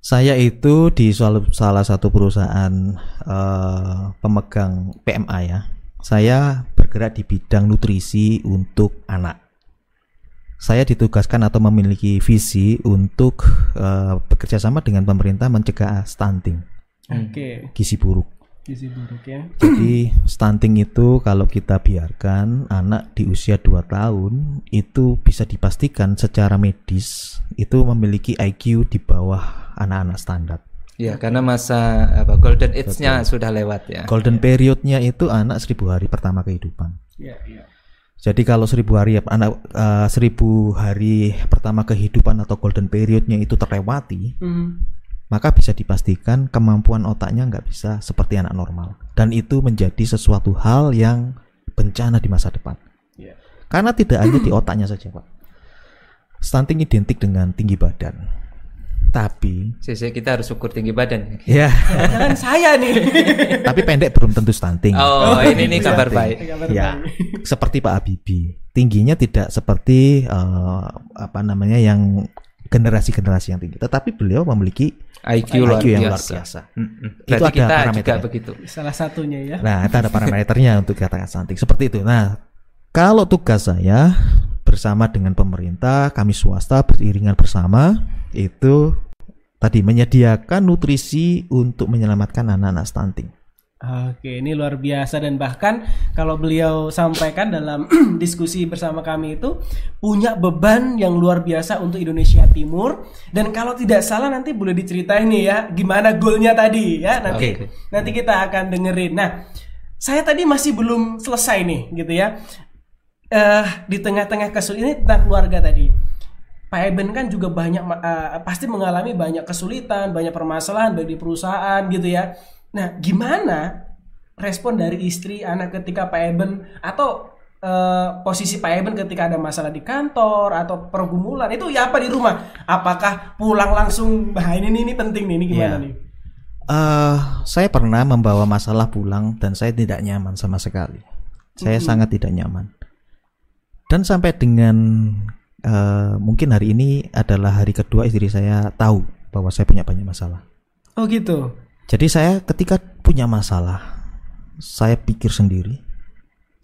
Saya itu di salah satu perusahaan eh, pemegang PMA ya. Saya bergerak di bidang nutrisi untuk anak. Saya ditugaskan atau memiliki visi untuk eh, bekerja sama dengan pemerintah mencegah stunting, Oke, gizi buruk. gizi buruk ya. Jadi stunting itu kalau kita biarkan anak di usia 2 tahun itu bisa dipastikan secara medis itu memiliki IQ di bawah anak-anak standar. Ya, karena masa apa golden age-nya sudah lewat ya. Golden periodnya itu anak seribu hari pertama kehidupan. Iya, iya. Jadi kalau seribu hari anak eh, seribu hari pertama kehidupan atau golden periodnya itu terlewati, Hmm. Maka bisa dipastikan kemampuan otaknya nggak bisa seperti anak normal. Dan itu menjadi sesuatu hal yang bencana di masa depan. Iya. Karena tidak hanya di otaknya saja, Pak. Stunting identik dengan tinggi badan. Tapi, Sisi kita harus ukur tinggi badan. ya, Jangan saya nih. (laughs) tapi pendek belum tentu stunting. Oh, ini nih kabar baik. ya seperti Pak Habibie tingginya tidak seperti eh, apa namanya yang generasi-generasi yang tinggi tetapi beliau memiliki IQ, luar IQ yang luar biasa. biasa Mm-mm. Itu ada kita juga parameternya. begitu. Salah satunya ya. nah itu ada parameternya untuk dikatakan stunting seperti itu nah kalau tugas saya bersama dengan pemerintah kami swasta beriringan bersama itu tadi menyediakan nutrisi untuk menyelamatkan anak-anak stunting. Oke, ini luar biasa dan bahkan kalau beliau sampaikan dalam (clears throat) diskusi bersama kami itu punya beban yang luar biasa untuk Indonesia Timur dan kalau tidak salah nanti boleh diceritain nih ya gimana goalnya tadi ya nanti Oke. nanti kita akan dengerin. Nah, saya tadi masih belum selesai nih gitu ya. Eh di tengah-tengah kesulitan ini tentang keluarga tadi. Pak Eben kan juga banyak eh, pasti mengalami banyak kesulitan, banyak permasalahan baik di perusahaan gitu ya. Nah, gimana respon dari istri anak ketika Pak Eben atau eh, posisi Pak Eben ketika ada masalah di kantor atau pergumulan itu ya apa di rumah? Apakah pulang langsung bah ini nih, ini penting nih, ini gimana Iya. nih? Eh, saya pernah membawa masalah pulang dan saya tidak nyaman sama sekali. Saya sangat tidak nyaman. Dan sampai dengan eh, mungkin hari ini adalah hari kedua istri saya tahu bahwa saya punya banyak masalah. Oh gitu. Jadi saya ketika punya masalah, saya pikir sendiri,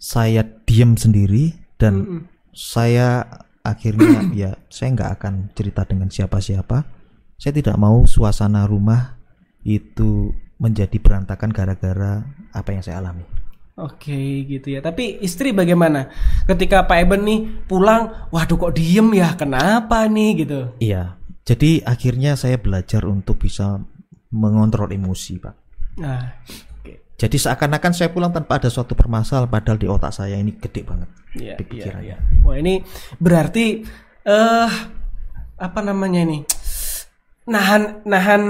saya diam sendiri dan saya akhirnya (clears throat) ya saya nggak akan cerita dengan siapa-siapa. Saya tidak mau suasana rumah itu menjadi berantakan gara-gara apa yang saya alami. Oke gitu ya. Tapi istri bagaimana? Ketika Pak Eben nih pulang, waduh kok diem ya? Kenapa nih gitu? Iya. Jadi akhirnya saya belajar untuk bisa mengontrol emosi, Pak. Nah, oke. Jadi seakan-akan saya pulang tanpa ada suatu permasalahan padahal di otak saya ini gede banget. Iya, iya, pikirannya. iya. Wah ini berarti eh apa namanya ini? Nahan nahan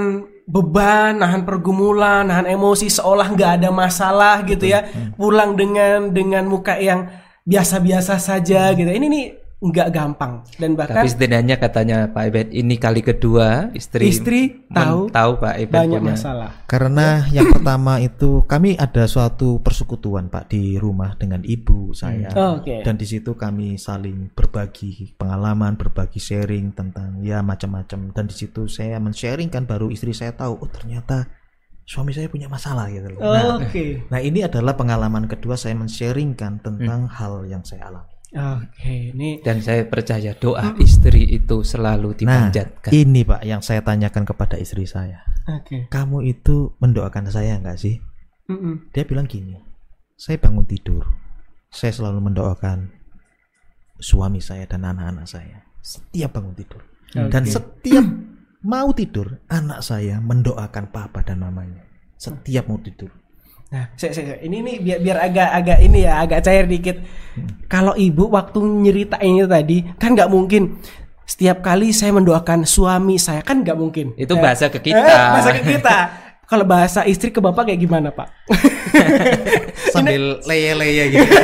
beban, nahan pergumulan, nahan emosi seolah nggak ada masalah gitu ya. Pulang dengan dengan muka yang biasa-biasa saja gitu. Ini nih nggak gampang dan bahkan Tapi setidaknya katanya Pak Ebet ini kali kedua istri Istri tahu tahu Pak Ebet banyak punya masalah. Karena yang (laughs) pertama itu kami ada suatu persekutuan Pak di rumah dengan ibu saya. Oh, Oke. Dan di situ kami saling berbagi pengalaman, berbagi sharing tentang ya macam-macam. Dan di situ saya men-sharingkan baru istri saya tahu oh ternyata suami saya punya masalah gitu loh. Nah, Oke. nah ini adalah pengalaman kedua saya men-sharingkan tentang hal yang saya alami. Oke, ini dan saya percaya doa istri itu selalu Nah, dipanjatkan. ini Pak yang saya tanyakan kepada istri saya. oke. Kamu itu mendoakan saya nggak sih? Mm-mm. Dia bilang gini, saya bangun tidur, saya selalu mendoakan suami saya dan anak-anak saya setiap bangun tidur. Dan setiap mau tidur, anak saya mendoakan papa dan mamanya. Setiap mau tidur. Nah, saya, saya- ini nih biar biar agak agak ini ya agak cair dikit. Kalau ibu waktu nyeritainnya tadi kan nggak mungkin setiap kali saya mendoakan suami saya kan nggak mungkin. Itu Eh, bahasa ke eh, kita. bahasa (laughs) ke kita. Kalau bahasa istri ke bapak kayak gimana pak? (laughs) Sambil leye-leye gitu. (laughs)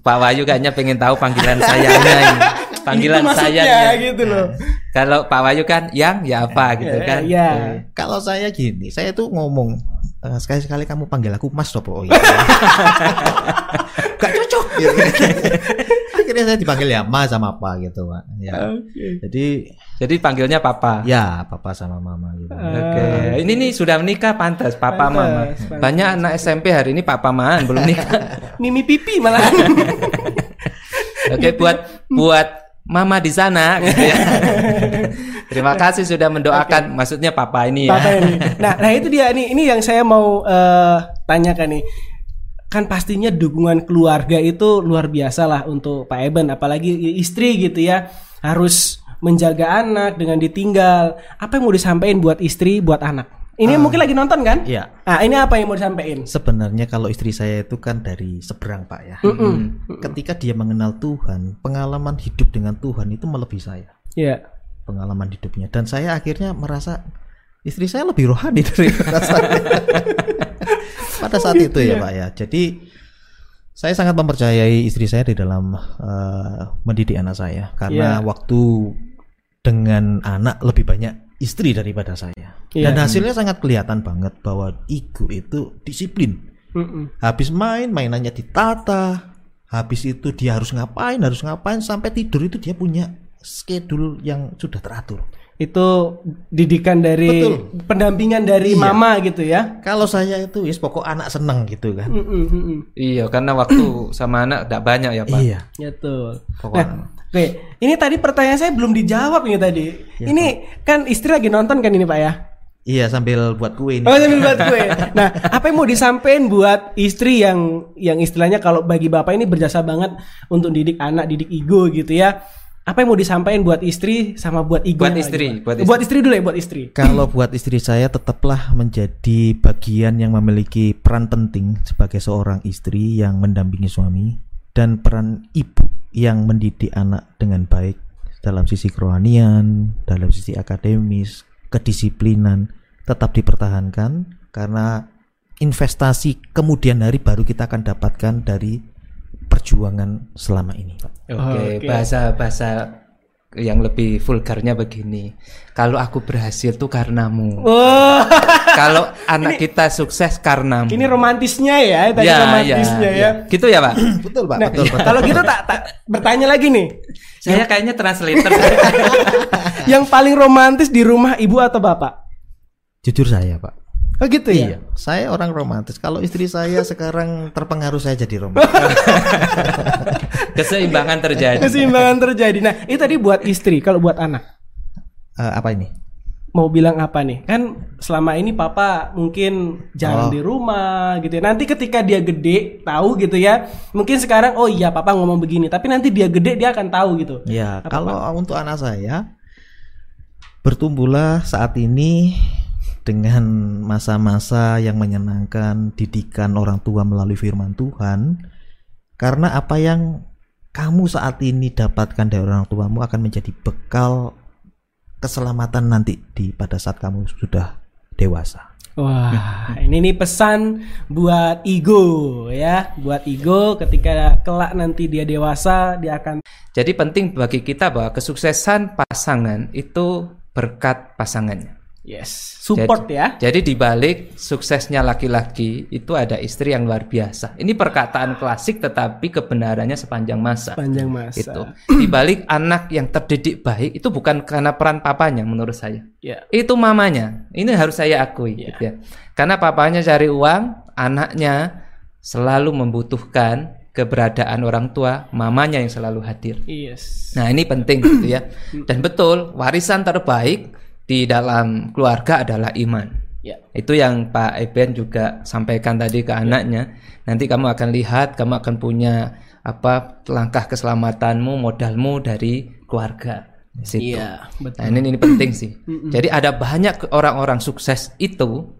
Pak Wahyu kayaknya pengen tahu panggilan sayangnya ini. (laughs) Panggilan Itu maksudnya, sayangnya. gitu loh. Kalau Pak Wahyu kan yang ya apa gitu Ya, kan. ya. Kalau saya gini, saya tuh ngomong "Eh, sekali-sekali kamu panggil aku Mas Dopo. Oh iya. (laughs) Gak cocok. gitu. (laughs) Akhirnya saya dipanggil ya Mas sama apa gitu, Pak. Ya. Jadi Jadi panggilnya papa. ya papa sama mama gitu. Oke, ini nih sudah menikah pantas papa Ah. Pantas, mama. pantas. Banyak anak SMP hari ini papa mahan belum nikah. Mimi pipi malah. Oke, buat buat mama di sana (laughs) gitu ya. Terima kasih sudah mendoakan maksudnya papa ini ya. Papa ini. (laughs) Nah, nah itu dia nih. Ini yang saya mau eh, tanyakan nih. Kan pastinya dukungan keluarga itu luar biasa lah untuk Pak Eben, apalagi istri gitu ya. Harus menjaga anak dengan ditinggal. Apa yang mau disampaikan buat istri, buat anak? Ini mungkin lagi nonton kan? Iya. Nah, ini apa yang mau disampaikan? Sebenarnya kalau istri saya itu kan dari seberang Pak ya. Ketika dia mengenal Tuhan, pengalaman hidup dengan Tuhan itu melebihi saya. Iya. Pengalaman hidupnya dan saya akhirnya merasa istri saya lebih rohani (laughs) daripada saya. Pada saat itu ya Pak ya. Jadi saya sangat mempercayai istri saya di dalam eh, mendidik anak saya karena Iya. waktu dengan anak lebih banyak istri daripada saya. Iya. Dan hasilnya sangat kelihatan banget bahwa Igu itu disiplin. Mm-mm. Habis main, mainannya ditata. Habis itu dia harus ngapain, harus ngapain sampai tidur itu dia punya schedule yang sudah teratur. Itu didikan dari Betul. pendampingan dari Iya. mama gitu ya. Kalau saya itu wis pokok anak seneng gitu kan. Mm-mm. Iya, karena waktu sama anak tidak banyak ya, Pak. Iya. Betul. Pokoknya. Nah, Oke, ini tadi pertanyaan saya belum dijawab ini tadi. Ya, ini kan istri lagi nonton kan ini Pak ya? Iya sambil buat kue ini. Oh sambil buat kue. Nah, apa yang mau disampaikan buat istri yang yang istilahnya kalau bagi bapak ini berjasa banget untuk didik anak, didik ego gitu ya. Apa yang mau disampaikan buat istri sama buat ego? Buat istri, lagi? buat istri. buat istri dulu ya, buat istri. Kalau buat istri saya tetaplah menjadi bagian yang memiliki peran penting sebagai seorang istri yang mendampingi suami dan peran ibu yang mendidik anak dengan baik dalam sisi kerohanian, dalam sisi akademis, kedisiplinan tetap dipertahankan karena investasi kemudian hari baru kita akan dapatkan dari perjuangan selama ini, Pak. Oke, Oke. bahasa bahasa yang lebih vulgarnya begini. Kalau aku berhasil tuh karenamu. Wah, Kalau (laughs) anak kita sukses karenamu. ini romantisnya ya, tadi Ya, romantisnya ya, ya. Gitu ya, Pak. (clears throat) Betul, Pak. Nah, betul, (laughs) betul. kalau gitu tak tak bertanya lagi nih. Saya kayaknya translator. (laughs) Yang paling romantis di rumah ibu atau bapak? Jujur saya, Pak. Oh gitu ya. Iya, saya orang romantis. Kalau istri saya (laughs) sekarang terpengaruh saya jadi romantis. (laughs) Keseimbangan terjadi. Keseimbangan terjadi. Nah, itu tadi buat istri, kalau buat anak Eh, apa ini? mau bilang apa nih? Kan selama ini papa mungkin jarang Oh. di rumah gitu ya. Nanti ketika dia gede, tahu gitu ya. Mungkin sekarang oh iya papa ngomong begini, tapi nanti dia gede dia akan tahu gitu. Ya, Apa, kalau untuk anak saya bertumbuhlah saat ini dengan masa-masa yang menyenangkan, didikan orang tua melalui firman Tuhan. Karena apa yang kamu saat ini dapatkan dari orang tuamu akan menjadi bekal keselamatan nanti di pada saat kamu sudah dewasa. Wah, ini nih pesan buat ego ya, buat ego ketika kelak nanti dia dewasa dia akan Jadi penting bagi kita bahwa kesuksesan pasangan itu berkat pasangannya. Yes, support jadi, ya. Jadi di balik suksesnya laki-laki itu ada istri yang luar biasa. Ini perkataan klasik tetapi kebenarannya sepanjang masa. Panjang masa. Itu. Di balik anak yang terdidik baik itu bukan karena peran papanya menurut saya. Ya. Itu mamanya. Ini harus saya akui Iya. gitu ya. Karena papanya cari uang, anaknya selalu membutuhkan keberadaan orang tua, mamanya yang selalu hadir. Yes. Nah, ini penting gitu ya. Dan betul, warisan terbaik di dalam keluarga adalah iman. Ya. Itu yang Pak Eben juga sampaikan tadi ke anaknya. Nanti kamu akan lihat, kamu akan punya apa langkah keselamatanmu, modalmu dari keluarga. Situ. Iya, betul. Nah, ini, ini penting sih. Jadi ada banyak orang-orang sukses itu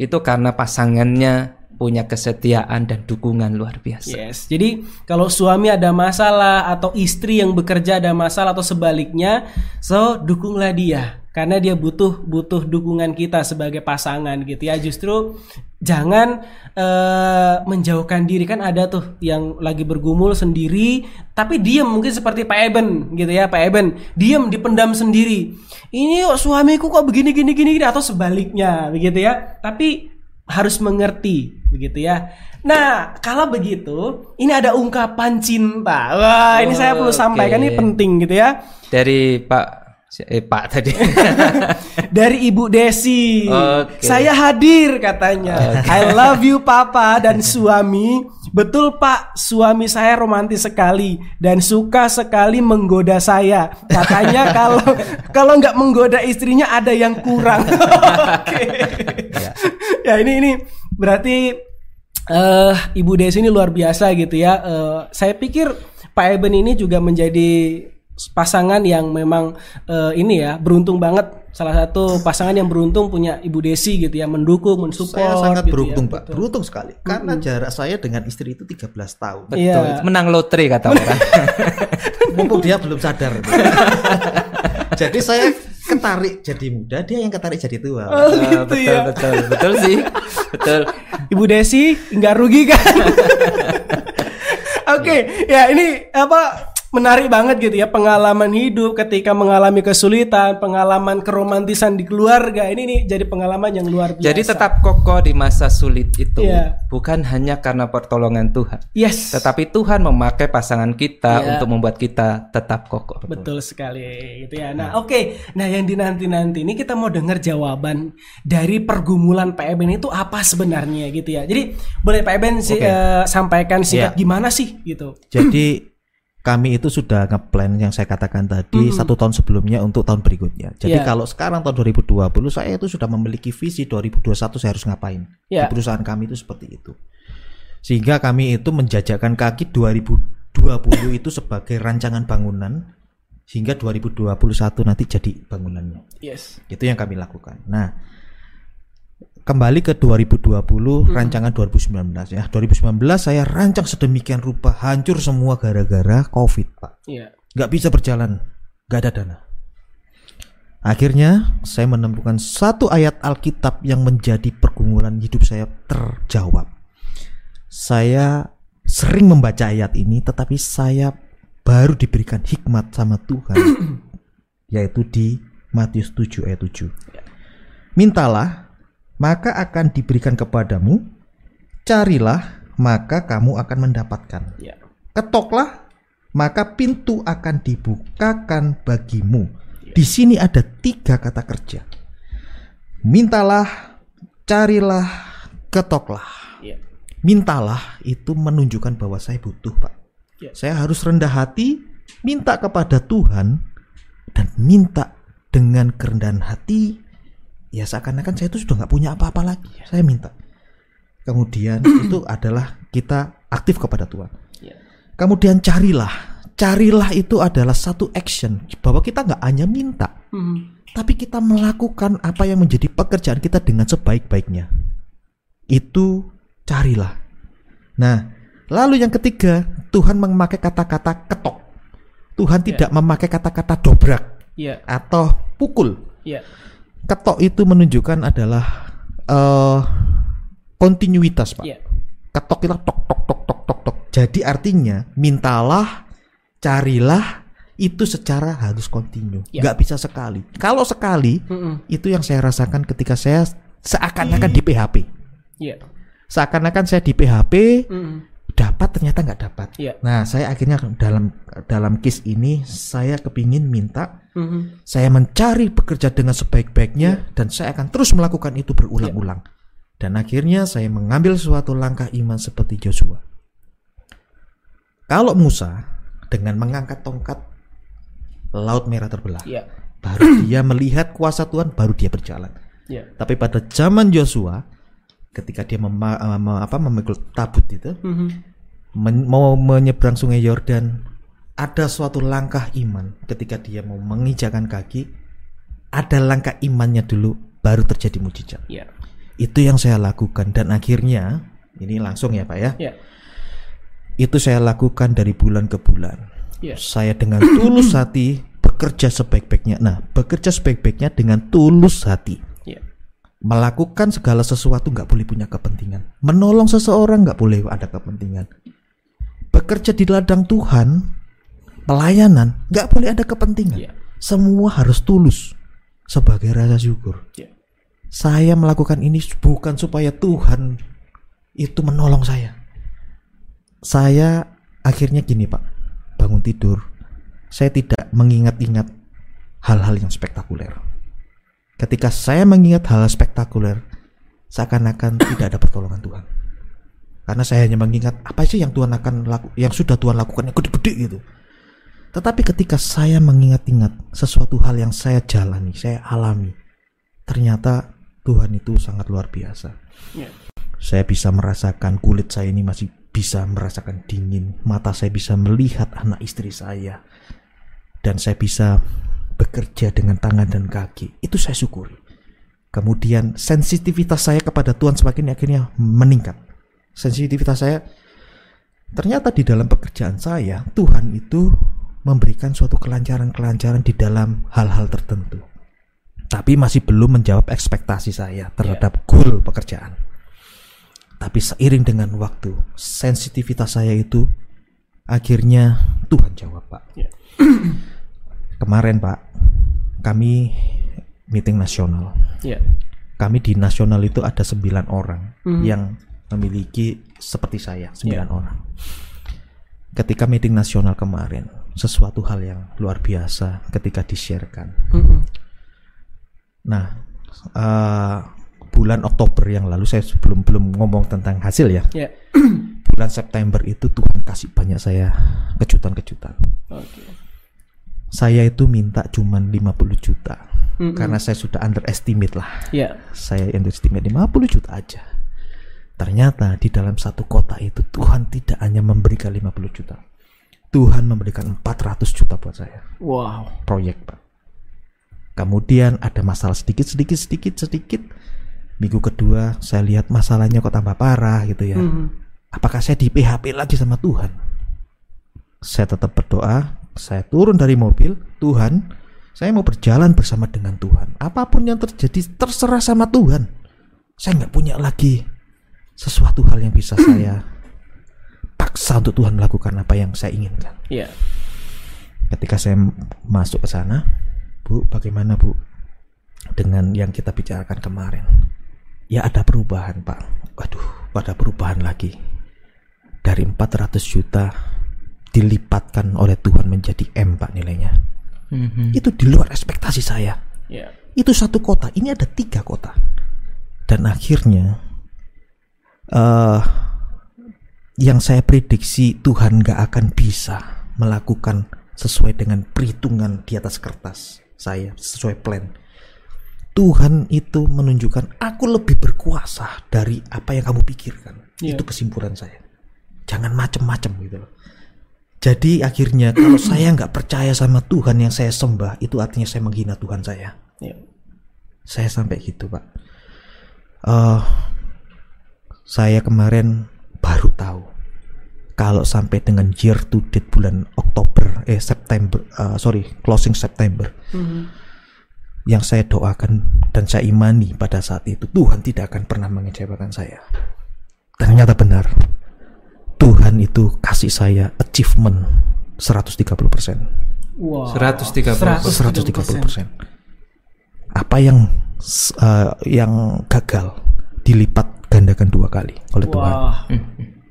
itu karena pasangannya punya kesetiaan dan dukungan luar biasa. Yes. Jadi kalau suami ada masalah atau istri yang bekerja ada masalah atau sebaliknya, so dukunglah dia karena dia butuh butuh dukungan kita sebagai pasangan gitu ya. Justru jangan eh, menjauhkan diri kan ada tuh yang lagi bergumul sendiri tapi diem mungkin seperti Pak Eben gitu ya Pak Eben diem dipendam sendiri. Ini kok suamiku kok begini gini gini gini atau sebaliknya begitu ya. Tapi harus mengerti begitu ya. Nah, kalau begitu, ini ada ungkapan cinta. Wah, ini saya perlu Oke. sampaikan ini penting gitu ya. Dari Pak eh Pak tadi. (laughs) Dari Ibu Desi. Oke. Saya hadir katanya. I love you Papa dan suami. Betul Pak, suami saya romantis sekali dan suka sekali menggoda saya. Katanya (laughs) kalau kalau nggak menggoda istrinya ada yang kurang. (laughs) Oke. ya ini ini berarti eh Ibu Desi ini luar biasa gitu ya. Eh, saya pikir Pak Eben ini juga menjadi pasangan yang memang eh, ini ya beruntung banget. Salah satu pasangan yang beruntung punya Ibu Desi gitu ya, mendukung, mensupport. Saya sangat gitu beruntung, ya. Pak. Beruntung sekali. Karena jarak saya dengan istri itu 13 tahun. Betul. Iya. Menang lotre kata orang. (laughs) Mumpung dia belum sadar. (laughs) jadi saya ketarik jadi muda, dia yang ketarik jadi tua. Oh, Eh, gitu betul, ya. betul, betul sih. Betul. Ibu Desi nggak rugi kan? (laughs) Oke, ya ini apa menarik banget gitu ya pengalaman hidup ketika mengalami kesulitan, pengalaman keromantisan di keluarga. Ini nih jadi pengalaman yang luar biasa. Jadi tetap kokoh di masa sulit itu Iya. bukan hanya karena pertolongan Tuhan, yes. tetapi Tuhan memakai pasangan kita Iya. untuk membuat kita tetap kokoh. Betul sekali gitu ya. Nah, oke. Nah, yang dinanti-nanti ini kita mau dengar jawaban dari pergumulan Pak Eben itu apa sebenarnya gitu ya. Jadi boleh Pak Eben sih Oke. eh, sampaikan singkat Iya. gimana sih gitu. Jadi kami itu sudah ngeplan yang saya katakan tadi satu tahun sebelumnya untuk tahun berikutnya. Jadi Ya. kalau sekarang tahun 2020 saya itu sudah memiliki visi 2021 saya harus ngapain. Ya. Di perusahaan kami itu seperti itu. Sehingga kami itu menjajakan kaki 2020 itu sebagai rancangan bangunan hingga 2021 nanti jadi bangunannya. Yes. Itu yang kami lakukan. Nah, kembali ke 2020 rancangan 2019 ya. 2019 saya rancang sedemikian rupa hancur semua gara-gara Covid, Pak. Iya. Nggak bisa berjalan, nggak ada dana. Akhirnya saya menemukan satu ayat Alkitab yang menjadi pergumulan hidup saya terjawab. Saya sering membaca ayat ini tetapi saya baru diberikan hikmat sama Tuhan (clears throat) yaitu di Matius 7 ayat 7. Mintalah maka akan diberikan kepadamu, carilah maka kamu akan mendapatkan. Iya. Ketoklah, maka pintu akan dibukakan bagimu. Di sini ada tiga kata kerja. Mintalah, carilah, ketoklah. Iya. Mintalah itu menunjukkan bahwa saya butuh, Pak. Ya. Saya harus rendah hati, minta kepada Tuhan, dan minta dengan kerendahan hati. Ya seakan-akan saya itu sudah nggak punya apa-apa lagi. Saya minta. Kemudian (clears throat) itu adalah kita aktif kepada Tuhan. Iya. Kemudian carilah. Carilah itu adalah satu action bahwa kita nggak hanya minta, Mhm. tapi kita melakukan apa yang menjadi pekerjaan kita dengan sebaik-baiknya. Itu carilah. Nah, lalu yang ketiga, Tuhan memakai kata-kata ketok. Tuhan tidak memakai kata-kata dobrak Iya. atau pukul. Iya. Ketok itu menunjukkan adalah eh kontinuitas, Pak. Iya. ketok kita tok tok tok tok tok tok. Jadi artinya mintalah, carilah itu secara harus kontinu, Ya. nggak bisa sekali. Kalau sekali Mhm. itu yang saya rasakan ketika saya seakan-akan di PHP, Iya. seakan-akan saya di PHP Mhm. dapat ternyata nggak dapat. Iya. Nah saya akhirnya dalam dalam case ini saya kepingin minta, Mhm. saya mencari bekerja dengan sebaik-baiknya dan saya akan terus melakukan itu berulang-ulang. Dan akhirnya saya mengambil suatu langkah iman seperti Joshua. Kalau Musa dengan mengangkat tongkat laut merah terbelah, Iya. baru (coughs) dia melihat kuasa Tuhan, baru dia berjalan. Iya. Tapi pada zaman Joshua, ketika dia mema- me- apa, memikul tabut itu, Mhm. men- mau menyeberang sungai Yordan, ada suatu langkah iman ketika dia mau menginjakan kaki, ada langkah imannya dulu, baru terjadi mujizat. Iya. Itu yang saya lakukan dan akhirnya ini langsung ya Pak ya. Iya. Itu saya lakukan dari bulan ke bulan. Iya. Saya dengan tulus hati bekerja sebaik-baiknya. Nah, bekerja sebaik-baiknya dengan tulus hati. Iya. Melakukan segala sesuatu nggak boleh punya kepentingan. Menolong seseorang nggak boleh ada kepentingan. Bekerja di ladang Tuhan, pelayanan nggak boleh ada kepentingan. Iya. Semua harus tulus sebagai rasa syukur. Iya. Saya melakukan ini bukan supaya Tuhan itu menolong saya. Saya akhirnya gini Pak, bangun tidur, saya tidak mengingat-ingat hal-hal yang spektakuler. Ketika saya mengingat hal spektakuler, seakan-akan tidak ada pertolongan Tuhan. Karena saya hanya mengingat apa sih yang Tuhan akan laku, yang sudah Tuhan lakukan yang gede-gede gitu. Tetapi ketika saya mengingat-ingat sesuatu hal yang saya jalani, saya alami, ternyata Tuhan itu sangat luar biasa. Iya. Saya bisa merasakan kulit saya ini masih bisa merasakan dingin, mata saya bisa melihat anak istri saya, dan saya bisa bekerja dengan tangan dan kaki. Itu saya syukuri. Kemudian sensitivitas saya kepada Tuhan semakin akhirnya meningkat. Sensitivitas saya ternyata di dalam pekerjaan saya Tuhan itu memberikan suatu kelancaran-kelancaran di dalam hal-hal tertentu. Tapi masih belum menjawab ekspektasi saya terhadap goal pekerjaan. Tapi seiring dengan waktu, sensitivitas saya itu akhirnya Tuhan jawab, Pak. Iya. (clears throat) Kemarin, Pak, kami meeting nasional. Iya. Kami di nasional itu ada sembilan orang Mhm. yang memiliki seperti saya, sembilan Iya. orang. Ketika meeting nasional kemarin, sesuatu hal yang luar biasa ketika di-sharekan. Mhm. Nah, eh, bulan Oktober yang lalu saya sebelum belum ngomong tentang hasil ya. Iya. Bulan (clears throat) bulan September itu Tuhan kasih banyak saya kejutan-kejutan. Saya itu minta cuman 50 juta. Mm-mm. Karena saya sudah underestimate lah. Ya. Saya underestimate 50 juta aja. Ternyata di dalam satu kota itu Tuhan tidak hanya memberikan 50 juta. Tuhan memberikan 400 juta buat saya. Wow. Proyek, Pak. Kemudian ada masalah sedikit sedikit sedikit sedikit. Minggu kedua saya lihat masalahnya kok tambah parah gitu ya. Mhm. Apakah saya di PHP lagi sama Tuhan? Saya tetap berdoa, saya turun dari mobil, Tuhan, saya mau berjalan bersama dengan Tuhan. Apa pun yang terjadi terserah sama Tuhan. Saya nggak punya lagi sesuatu hal yang bisa saya (clears throat) paksa untuk Tuhan melakukan apa yang saya inginkan. Ya. Ketika saya masuk ke sana, Bu, bagaimana Bu dengan yang kita bicarakan kemarin? Ya ada perubahan, Pak. Waduh, ada perubahan lagi. Dari 400 juta dilipatkan oleh Tuhan menjadi M, Pak nilainya. Mhm. Itu di luar ekspektasi saya. Ya. Itu satu kota, ini ada tiga kota. Dan akhirnya eh yang saya prediksi Tuhan gak akan bisa melakukan sesuai dengan perhitungan di atas kertas saya, sesuai plan. Tuhan itu menunjukkan aku lebih berkuasa dari apa yang kamu pikirkan. Iya. Itu kesimpulan saya. Jangan macem-macem gitu loh. Jadi akhirnya kalau (clears throat) saya nggak percaya sama Tuhan yang saya sembah, itu artinya saya menghina Tuhan saya. Ya. Saya sampai gitu pak. Eh, saya kemarin baru tahu kalau sampai dengan year to date bulan Oktober, eh September, eh, sorry closing September, yang saya doakan dan saya imani pada saat itu Tuhan tidak akan pernah mengecewakan saya. Ternyata benar. Tuhan itu kasih saya achievement 130%. Wow. 130%. 130%. Apa yang eh, yang gagal dilipat gandakan dua kali oleh Tuhan. Wah. Hmm.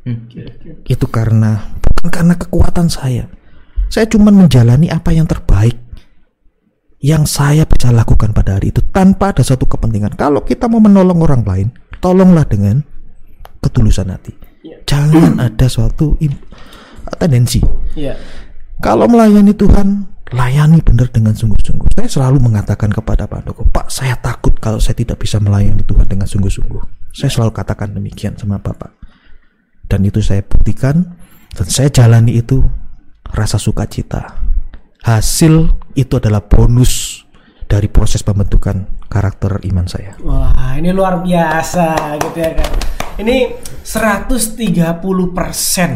Oke, oke. Itu karena bukan karena kekuatan saya. Saya cuma menjalani apa yang terbaik yang saya bisa lakukan pada hari itu tanpa ada satu kepentingan. Kalau kita mau menolong orang lain, tolonglah dengan ketulusan hati. Iya. Jangan ada suatu tendensi. Ya. Kalau melayani Tuhan, layani benar dengan sungguh-sungguh. Saya selalu mengatakan kepada Pak Doko, Pak, saya takut kalau saya tidak bisa melayani Tuhan dengan sungguh-sungguh. Saya selalu katakan demikian sama Bapak. Dan itu saya buktikan dan saya jalani itu rasa sukacita. Hasil itu adalah bonus dari proses pembentukan karakter iman saya. Wah, ini luar biasa gitu ya kan. Ini 130 persen.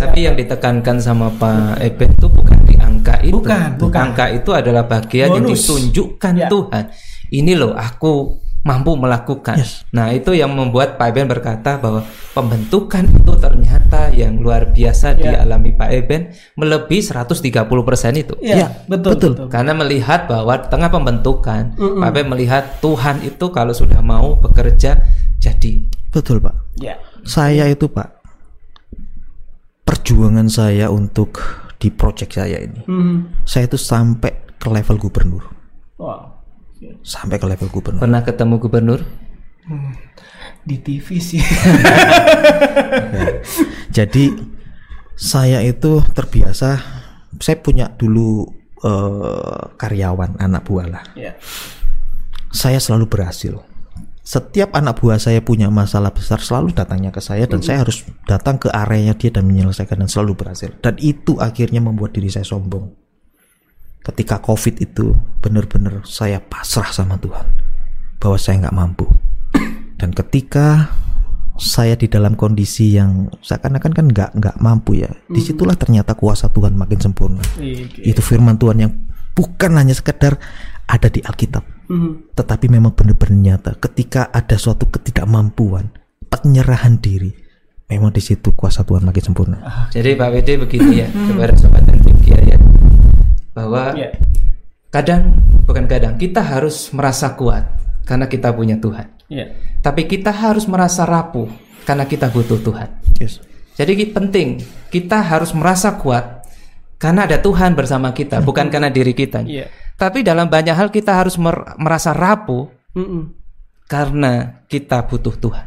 Tapi yang ditekankan sama Pak Eben itu bukan di angka itu. Bukan, bukan. Angka itu adalah bagian yang Bonus. ditunjukkan Ya. Tuhan. Ini loh aku mampu melakukan. Yes. Nah, itu yang membuat Pak Eben berkata bahwa pembentukan itu ternyata yang luar biasa Ya. dialami Pak Eben melebihi 130% itu. Iya, Ya, betul, betul. betul. Karena melihat bahwa di tengah pembentukan, Mm-mm. Pak Ben melihat Tuhan itu kalau sudah mau bekerja jadi. Betul, Pak. Ya. Saya itu, Pak, perjuangan saya untuk di project saya ini. Hmm. Saya itu sampai ke level gubernur. Wow. Sampai ke level gubernur. Pernah ketemu gubernur? Di TV sih. Jadi saya itu terbiasa saya punya dulu eh, karyawan anak buah lah. ya. Saya selalu berhasil. Setiap anak buah saya punya masalah besar selalu datangnya ke saya dan saya harus datang ke areanya dia dan menyelesaikan dan selalu berhasil. Dan itu akhirnya membuat diri saya sombong. Ketika COVID itu benar-benar saya pasrah sama Tuhan bahwa saya nggak mampu. (clears throat) Dan ketika saya di dalam kondisi yang seakan-akan kan nggak nggak mampu ya, di situlah ternyata kuasa Tuhan makin sempurna. Oke. Itu firman Tuhan yang bukan hanya sekedar ada di Alkitab, Hmm. tetapi memang benar-benar nyata. Ketika ada suatu ketidakmampuan, penyerahan diri, memang di situ kuasa Tuhan makin sempurna. Jadi Pak WD begini ya kepada sobat dan ya bahwa Ya. kadang bukan kadang kita harus merasa kuat karena kita punya Tuhan. Ya. Tapi kita harus merasa rapuh karena kita butuh Tuhan. Yes. Jadi penting kita harus merasa kuat karena ada Tuhan bersama kita, bukan karena diri kita. Iya. Tapi dalam banyak hal kita harus mer- merasa rapuh Mm-mm. karena kita butuh Tuhan.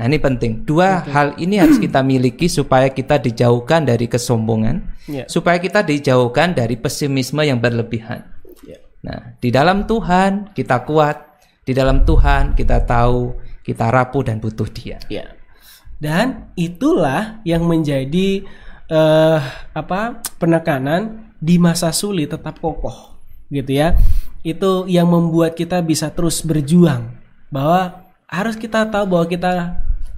Nah, ini penting. Dua hal ini harus kita miliki supaya kita dijauhkan dari kesombongan, Ya. supaya kita dijauhkan dari pesimisme yang berlebihan. Ya. Nah, di dalam Tuhan kita kuat, di dalam Tuhan kita tahu kita rapuh dan butuh Dia. Ya. Dan itulah yang menjadi eh apa penekanan di masa sulit tetap kokoh gitu ya. Itu yang membuat kita bisa terus berjuang bahwa harus kita tahu bahwa kita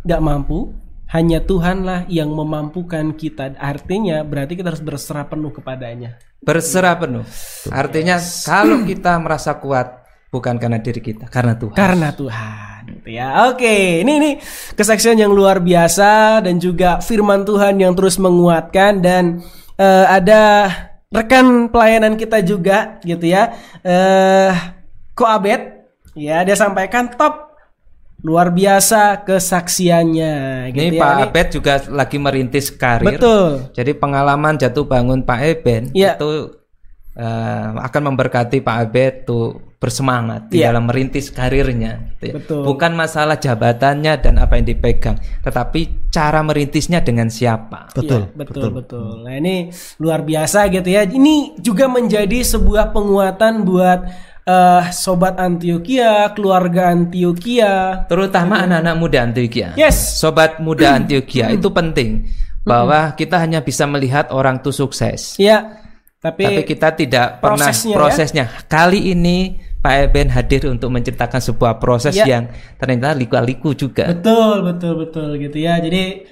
nggak mampu, hanya Tuhanlah yang memampukan kita. Artinya berarti kita harus berserah penuh kepadanya. Berserah penuh. Artinya kalau kita merasa kuat bukan karena diri kita, karena Tuhan. Karena Tuhan gitu ya. Oke, ini ini kesaksian yang luar biasa dan juga firman Tuhan yang terus menguatkan dan eh, ada rekan pelayanan kita juga gitu ya. Eh Koabet ya dia sampaikan top luar biasa kesaksiannya gitu Ini ya. Pak Ini- Abed juga lagi merintis karir. Betul. Jadi pengalaman jatuh bangun Pak Eben Iya. itu eh, akan memberkati Pak Abed tuh bersemangat di Iya. dalam merintis karirnya. gitu ya. Betul. Bukan masalah jabatannya dan apa yang dipegang, tetapi cara merintisnya dengan siapa. Betul, Iya, betul, betul, Nah ini luar biasa gitu ya. Ini juga menjadi sebuah penguatan buat eh, sobat Antioquia, keluarga Antioquia. Terutama anak-anak muda Antioquia. Yes. Sobat muda (clears throat) Antioquia itu penting bahwa kita hanya bisa melihat orang tuh sukses. Ya, tapi, Tapi kita tidak pernah prosesnya ya. Kali ini Pak Eben hadir untuk menceritakan sebuah proses Ya. yang ternyata liku-liku juga. betul, betul, betul gitu ya. Jadi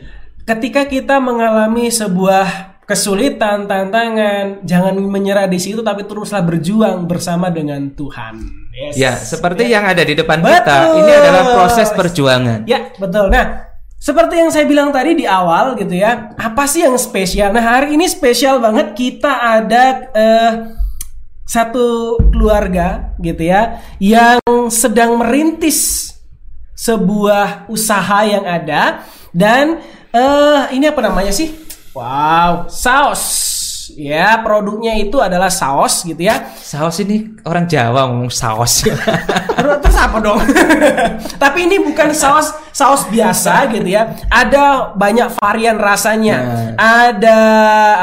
ketika kita mengalami sebuah kesulitan, tantangan, jangan menyerah di situ, tapi teruslah berjuang bersama dengan Tuhan. Yes. Ya, seperti yang ada di depan Betul. kita, ini adalah proses perjuangan. Ya, betul. Nah, seperti yang saya bilang tadi di awal gitu ya, apa sih yang spesial? Nah, hari ini spesial banget kita ada eh, satu keluarga gitu ya yang sedang merintis sebuah usaha yang ada dan eh ini apa namanya sih? Wow, saus. Ya, produknya itu adalah saus gitu ya. Saus ini orang Jawa ngomong saus. (laughs) Terus apa dong? (laughs) Tapi ini bukan saus saus biasa gitu ya. Ada banyak varian rasanya. Ada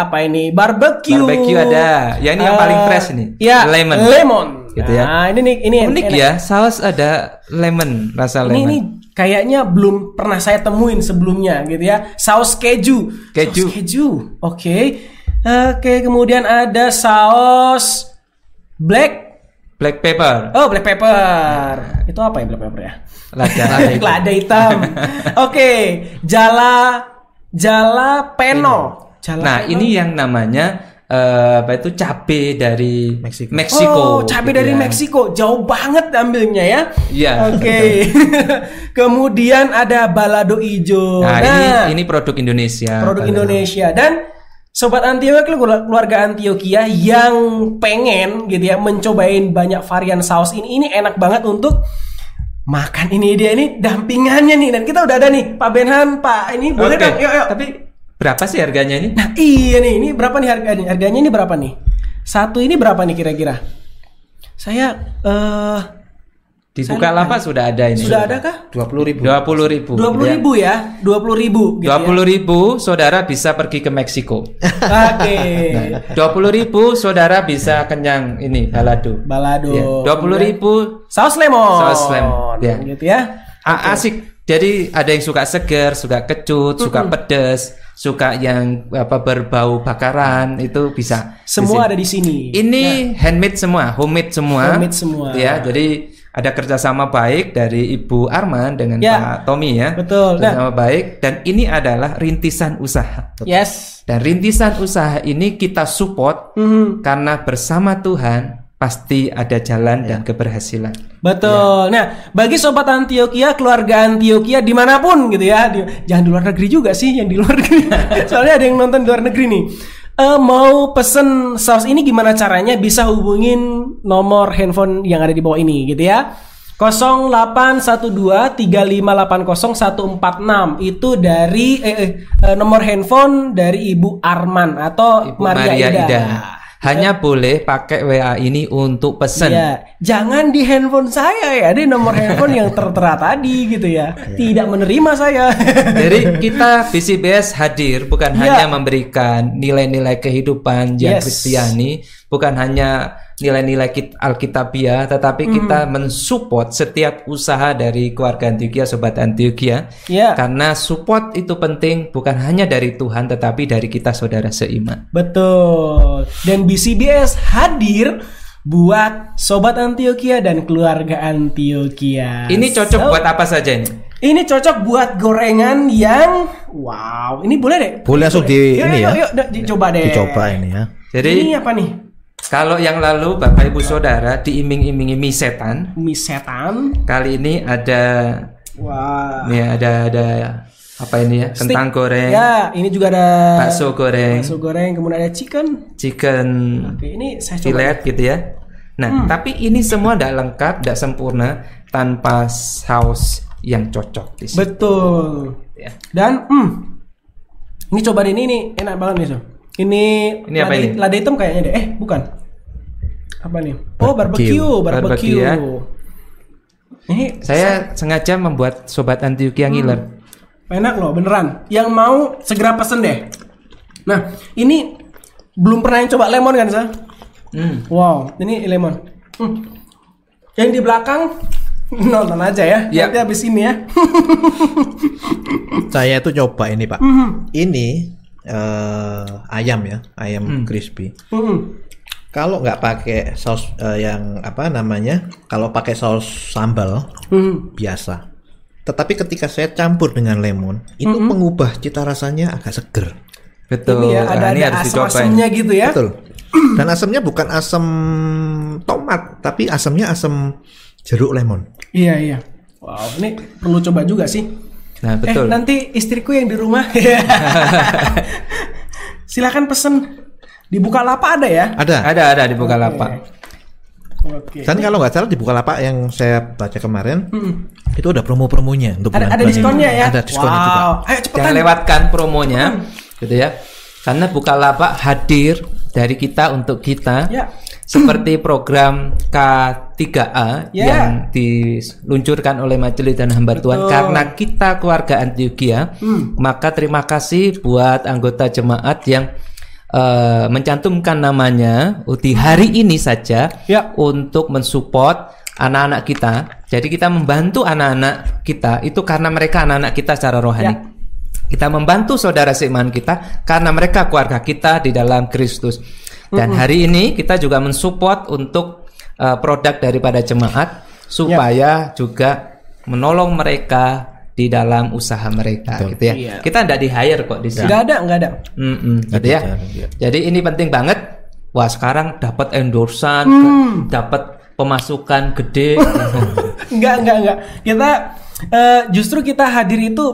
apa ini? Barbecue. Nah. Barbecue ada. Ya, ini yang paling fresh nih. Ya, Lemon. Lemon. Gitu ya. Nah, ini nih ini yang Unik enak. ya, saus ada lemon, rasa Ini, lemon. ini kayaknya belum pernah saya temuin sebelumnya gitu ya. Saus keju. Keju. Saus keju. Oke. Oke, kemudian ada saus black Black pepper. Oh, black pepper. Itu apa ya black pepper ya? Lada, (laughs) lada itu. Lada hitam. Oke, jala jala peno. Jala Nah, peno. ini yang namanya eh, apa itu cabe dari Meksiko. Meksiko. Oh, cabai gitu dari ya. Meksiko. Jauh banget ambilnya ya. Iya. Oke. (laughs) Kemudian ada balado ijo. Nah, ini ini produk Indonesia. produk Balado. Indonesia dan sobat Antioquia keluarga Antioquia yang pengen gitu ya mencobain banyak varian saus ini ini enak banget untuk makan ini dia ini dampingannya nih dan kita udah ada nih Pak Benhan Pak ini boleh Oke. dong yuk yuk Tapi berapa sih harganya ini? nah iya nih ini berapa nih harganya harganya ini berapa nih satu ini berapa nih kira-kira saya eh Di Bukalapak sudah ada ini. sudah ada kah Dua puluh ribu. Dua puluh ribu. dua puluh ribu ya dua puluh ribu gitu Dua ya. puluh ribu, saudara bisa pergi ke Meksiko. oke (laughs) Dua puluh ribu, saudara bisa kenyang ini balado. balado Ya. Dua puluh ribu, saus lemon Saus lemon, ya. gitu ya a- asik. Jadi ada yang suka segar, suka kecut, suka pedas, suka yang apa berbau bakaran itu bisa. semua ada di sini Ini handmade semua, homemade semua. Homemade semua. Ya, jadi ada kerjasama baik dari Ibu Arman dengan Ya. Pak Tommy ya. Betul. Nah. Kerjasama baik dan ini adalah rintisan usaha. yes Dan rintisan usaha ini kita support Mhm. karena bersama Tuhan pasti ada jalan dan keberhasilan. Betul. Nah, bagi sobat Antioquia, keluarga Antioquia di mana pun gitu ya, di- jangan di luar negeri juga sih, yang di luar (laughs) negeri. Soalnya ada yang nonton di luar negeri nih. Eh, mau pesen saus ini gimana caranya? Bisa hubungin nomor handphone yang ada di bawah ini gitu ya. 08123580 itu dari eh, eh, eh, nomor handphone dari Ibu Arman atau Ibu Maria, Maria Ida. Ida. Hanya boleh pakai WA ini untuk pesan. Iya, jangan di handphone saya ya, di nomor handphone yang tertera tadi gitu ya. Tidak menerima saya. (laughs) Jadi (laughs) kita BCBS hadir bukan Iya. hanya memberikan nilai-nilai kehidupan yang Yes. Kristiani, bukan hanya nilai-nilai kit- Alkitabiah, tetapi Hmm. kita mensupport setiap usaha dari keluarga Antioquia, sobat Antioquia. ya, Karena support itu penting bukan hanya dari Tuhan tetapi dari kita saudara seiman. betul. Dan BCBS hadir buat sobat Antioquia dan keluarga Antioquia. Ini cocok So, buat apa saja ini? Ini cocok buat gorengan yang wow. Ini boleh deh. Boleh langsung di Yuk, ini yuk, ya. Yuk, yuk, dicoba deh. Dicoba ini ya. Jadi ini apa nih? Kalau yang lalu Bapak Ibu Saudara diiming-imingi mie setan, Mie setan. kali ini ada Wah. nih ada ada apa ini ya? Kentang goreng, Ya, ini juga ada bakso goreng, bakso goreng, kemudian ada chicken. chicken Oke, ini saya coba. fillet gitu ya. Nah, tapi ini semua tidak lengkap, tidak sempurna tanpa saus yang cocok di sini. Betul. ya. Dan hmm, ini coba ini ini enak banget nih, so. Ini Ini apa lada, ini? Lada hitam kayaknya deh. Eh, bukan. Apa nih? Oh, barbecue, Barbecue. barbecue. Barbecue ya. Ini Saya sengaja membuat sobat Antioquia ngiler. enak loh, beneran. Yang mau segera pesen deh. Nah, ini belum pernah yang coba lemon kan, Sa? Hmm. Wow, ini lemon. Hmm. Yang di belakang (laughs) nonton aja ya. Ya. Nanti habis ini ya. (laughs) Saya itu coba ini Pak. Mhm. Ini eh, ayam ya, ayam Hmm. crispy. Hmm. Kalau nggak pakai saus eh, yang apa namanya, kalau pakai saus sambal Hmm. biasa. Tetapi ketika saya campur dengan lemon, itu Mhm. mengubah cita rasanya agak seger. Betul. Ini ya Nah, ada ini ada harus asam dicoba ini. asamnya gitu ya. Betul. Dan asamnya bukan asam tomat, tapi asamnya asam jeruk lemon. Iya iya. Wow, ini perlu coba juga sih. Nah, Eh betul. nanti istriku yang di rumah. (laughs) Silakan pesen. Di Bukalapak ada ya? Ada. Ada ada di Bukalapak. Oke. Dan kalau nggak salah di Bukalapak yang saya baca kemarin, Mm-mm. itu ada promo-promonya untuk Ada ada ini. diskonnya ya? Ada diskonnya wow. juga. Ayo cepetan. Jangan lewatkan promonya, gitu ya. Karena Bukalapak hadir dari kita untuk kita. Ya. Seperti program K3A Ya. yang diluncurkan oleh Majelis dan Hamba Tuhan Betul. karena kita keluarga Antioquia, Hmm. maka terima kasih buat anggota jemaat yang eh, mencantumkan namanya di hari ini saja Ya. untuk mensupport anak-anak kita. Jadi kita membantu anak-anak kita itu karena mereka anak-anak kita secara rohani. Ya. Kita membantu saudara seiman kita karena mereka keluarga kita di dalam Kristus. Dan hari ini kita juga mensupport untuk uh, produk daripada jemaat supaya juga menolong mereka di dalam usaha mereka gitu ya. Iya. Kita tidak di hire kok di sini. Nggak ada, nggak ada. Mm-mm, gitu Ada ya. cara, iya. Jadi ini penting banget. Wah sekarang dapat endorsan, Hmm. dapat pemasukan gede. (laughs) Enggak, enggak, enggak. Kita eh, justru kita hadir itu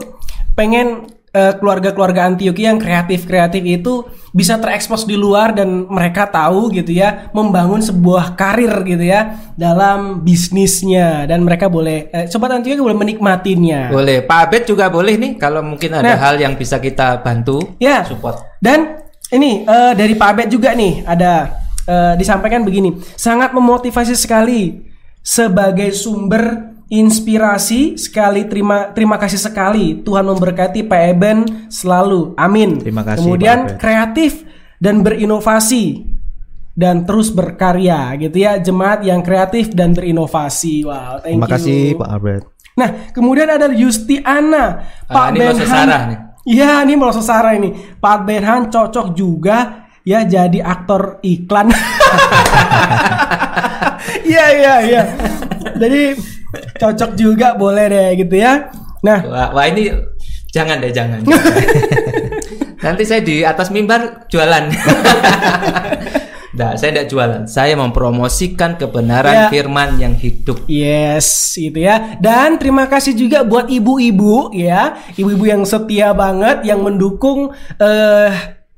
pengen keluarga-keluarga Antioquia yang kreatif-kreatif itu bisa terekspos di luar dan mereka tahu gitu ya membangun sebuah karir gitu ya dalam bisnisnya dan mereka boleh eh, sobat Antioquia boleh menikmatinya. boleh. Pak Abed juga boleh nih kalau mungkin ada Nah. hal yang bisa kita bantu. Ya. Support. Dan ini eh, dari Pak Abed juga nih ada eh, disampaikan begini, sangat memotivasi sekali sebagai sumber inspirasi sekali terima terima kasih sekali Tuhan memberkati Pak Eben selalu. Amin. Terima kasih, Kemudian Pak Abed. kreatif dan berinovasi dan terus berkarya gitu ya jemaat yang kreatif dan berinovasi. Wow, thank Terima you. kasih Pak Albert. Nah, kemudian ada Yustiana, Pak Ah, ini Mbak Benhan. Sarah nih. Iya, ini mau Sarah ini. Pak Benhan cocok juga ya jadi aktor iklan. (laughs) Iya, iya, iya. Jadi cocok juga boleh deh gitu ya. Nah, Wah, wah ini jangan deh jangan. (laughs) Nanti saya di atas mimbar jualan. (laughs) Nah, saya tidak jualan. Saya mempromosikan Ya. kebenaran firman yang hidup. Yes, itu ya. Dan terima kasih juga buat ibu-ibu ya, ibu-ibu yang setia banget yang mendukung eh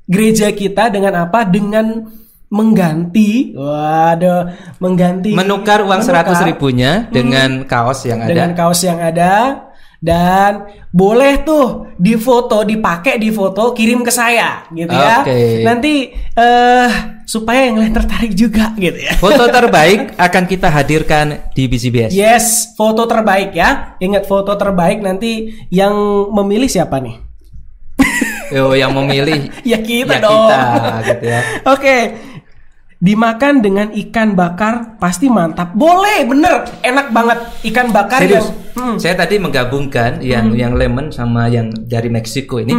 gereja kita dengan apa? Dengan mengganti, waduh, mengganti Menukar uang seratus ribunya dengan kaos yang dengan ada. kaos yang ada dan boleh tuh difoto, dipakai di foto, kirim ke saya gitu ya. Oke. Nanti eh supaya yang lain tertarik juga gitu ya. Foto (laughs) terbaik akan kita hadirkan di BCBS. Yes, foto terbaik ya. Ingat foto terbaik nanti yang memilih siapa nih? Yo, yang memilih (laughs) Ya kita ya dong. kita, gitu ya. Oke. Dimakan dengan ikan bakar pasti mantap. Boleh, bener. Enak banget ikan bakar Serius. yang Hmm. Saya tadi menggabungkan yang yang lemon sama yang dari Meksiko ini.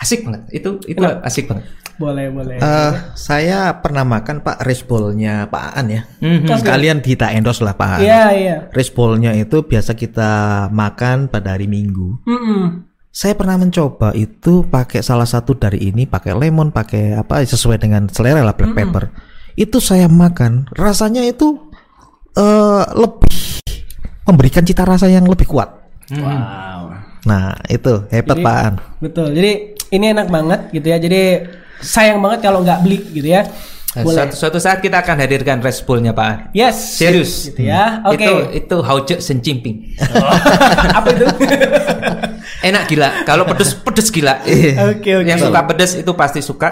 Asik banget. Itu itu Enak. asik banget. boleh, boleh. Eh, saya pernah makan Pak resbolnya Pak Aan ya. Mhm. Sekalian kita endorse lah Pak Aan. Iya, iya. Resbolnya itu biasa kita makan pada hari Minggu. Mm-mm. Saya pernah mencoba itu pakai salah satu dari ini, pakai lemon, pakai apa sesuai dengan selera lah black pepper. Itu saya makan, rasanya itu eh lebih memberikan cita rasa yang lebih kuat. Wow. Nah itu hebat Jadi- Pak Aan. Betul. Jadi ini enak banget gitu ya. Jadi sayang banget kalau nggak beli gitu ya. Nah, Boleh. suatu, suatu saat kita akan hadirkan respolnya Pak An. Yes. Serius. Gitu ya. Oke. Itu itu hauce sencimping. (laughs) Apa itu? (laughs) Enak gila. Kalau pedes pedes gila. Oke, oke. Yang suka pedes itu pasti suka.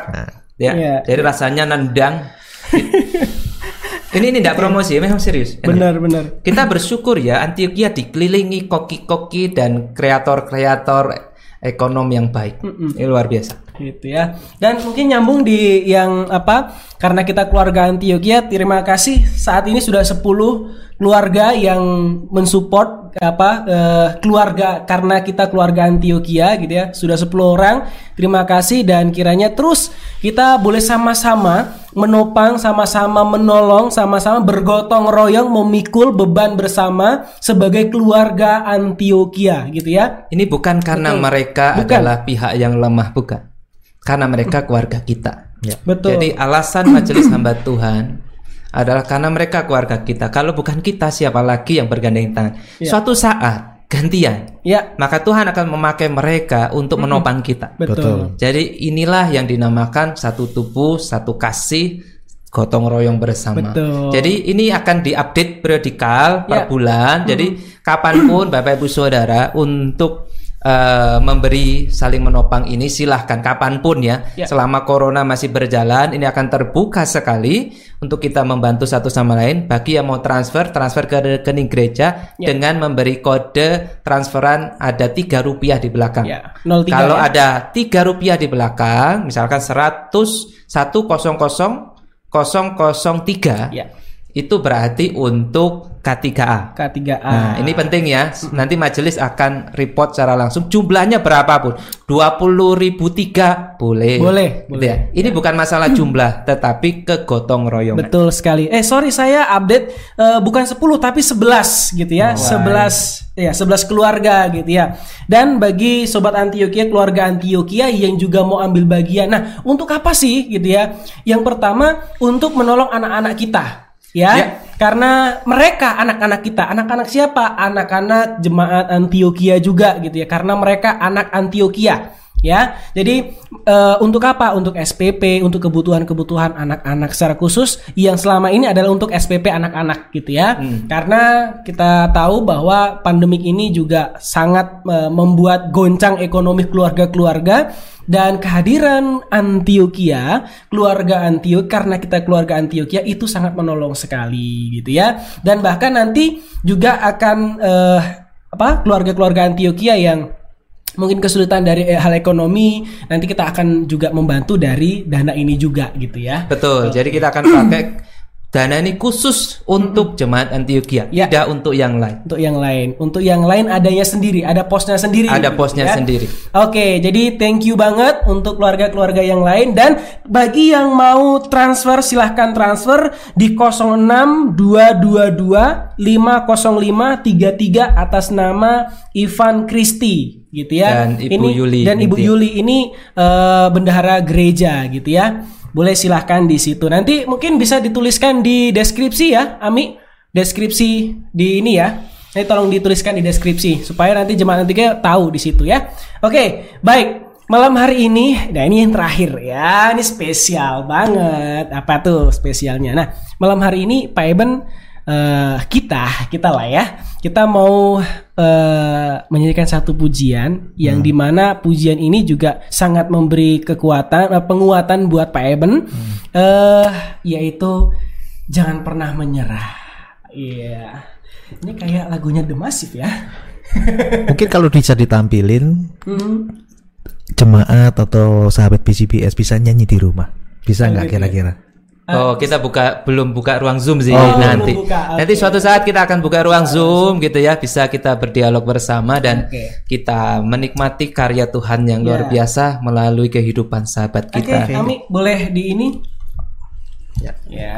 Ya. Iya. Jadi rasanya nendang. (laughs) ini ini tidak promosi, memang serius. Benar, benar. Kita (laughs) bersyukur ya Antioquia dikelilingi koki-koki dan kreator-kreator ekonom yang baik. Ini luar biasa. Gitu ya. Dan mungkin nyambung di yang apa? Karena kita keluarga Antioquia, terima kasih saat ini sudah 10 keluarga yang mensupport apa eh, keluarga karena kita keluarga Antioquia gitu ya. Sudah 10 orang. Terima kasih dan kiranya terus kita boleh sama-sama menopang, sama-sama menolong, sama-sama bergotong royong memikul beban bersama sebagai keluarga Antioquia gitu ya. Ini bukan karena Betul. mereka Bukan. adalah pihak yang lemah, bukan. Karena mereka keluarga kita. Betul. Jadi alasan majelis (clears throat) hamba Tuhan adalah karena mereka keluarga kita. Kalau bukan kita, siapa lagi yang bergandeng tangan? Ya. Suatu saat gantian, ya, maka Tuhan akan memakai mereka untuk menopang kita. betul. Jadi inilah yang dinamakan satu tubuh, satu kasih, gotong royong bersama. Betul. Jadi ini akan diupdate periodikal Ya. per bulan. Jadi kapan pun Bapak Ibu Saudara untuk eh, memberi saling menopang ini silahkan kapan pun ya. Ya. Selama corona masih berjalan ini akan terbuka sekali untuk kita membantu satu sama lain. Bagi yang mau transfer transfer ke rekening gereja Ya. dengan memberi kode transferan ada tiga rupiah di belakang. Ya, 03 Kalau ya. ada tiga rupiah di belakang, misalkan 100 100 003 Ya. Itu berarti untuk K3A. K3A. Nah, ini penting ya. Nanti majelis akan report secara langsung jumlahnya berapapun. 20.003 boleh. Boleh, Gitu boleh. ya. Ini bukan masalah jumlah, tetapi kegotong royongan. Betul sekali. Eh sorry saya update eh, bukan 10 tapi 11 gitu ya. 11 ya 11 keluarga gitu ya. Dan bagi sobat Antioquia keluarga Antioquia yang juga mau ambil bagian. Nah, untuk apa sih gitu ya? Yang pertama untuk menolong anak-anak kita. Ya, Ya. karena mereka anak-anak kita, anak-anak siapa? Anak-anak jemaat Antioquia juga gitu ya. Karena mereka anak Antioquia ya. Jadi eh, untuk apa? Untuk SPP, untuk kebutuhan-kebutuhan anak-anak secara khusus yang selama ini adalah untuk SPP anak-anak gitu ya. Karena kita tahu bahwa pandemik ini juga sangat eh, membuat goncang ekonomi keluarga-keluarga dan kehadiran Antioquia, keluarga Antioquia karena kita keluarga Antioquia itu sangat menolong sekali gitu ya. Dan bahkan nanti juga akan eh, apa keluarga-keluarga Antioquia yang mungkin kesulitan dari eh, hal ekonomi nanti kita akan juga membantu dari dana ini juga gitu ya. Betul. Jadi kita akan pakai dana ini khusus untuk jemaat Antioquia, Ya. tidak untuk yang lain. Untuk yang lain, untuk yang lain adanya sendiri, ada posnya sendiri. Ada posnya ya. sendiri. Oke, jadi thank you banget untuk keluarga-keluarga yang lain dan bagi yang mau transfer silahkan transfer di 06222 505 33 atas nama Ivan Kristi gitu ya. Dan Ibu ini, Yuli dan Ibu. Yuli ini eh, bendahara gereja gitu ya. Boleh silahkan di situ. Nanti mungkin bisa dituliskan di deskripsi ya, Ami. Deskripsi di ini ya. Ini tolong dituliskan di deskripsi supaya nanti jemaat nanti tahu di situ ya. Oke, baik. Malam hari ini, nah ini yang terakhir ya, ini spesial banget. Apa tuh spesialnya? Nah, malam hari ini Pak Eben eh, kita kita lah ya. Kita mau eh, menyanyikan satu pujian yang di mana pujian ini juga sangat memberi kekuatan eh, penguatan buat Pak Eben. Eh yaitu jangan pernah menyerah. Iya. Ini kayak lagunya The Massive ya. (laughs) Mungkin kalau bisa ditampilin Hmm. jemaat atau sahabat BCBS bisa nyanyi di rumah. Bisa nggak kira-kira? Oh, kita buka belum buka ruang Zoom sih Oh, nanti. buka, Nanti oke. suatu saat kita akan buka ruang Zoom gitu ya, bisa kita berdialog bersama dan Oke. kita menikmati karya Tuhan yang luar Ya. biasa melalui kehidupan sahabat Oke, kita. kami boleh di ini? Ya. Ya.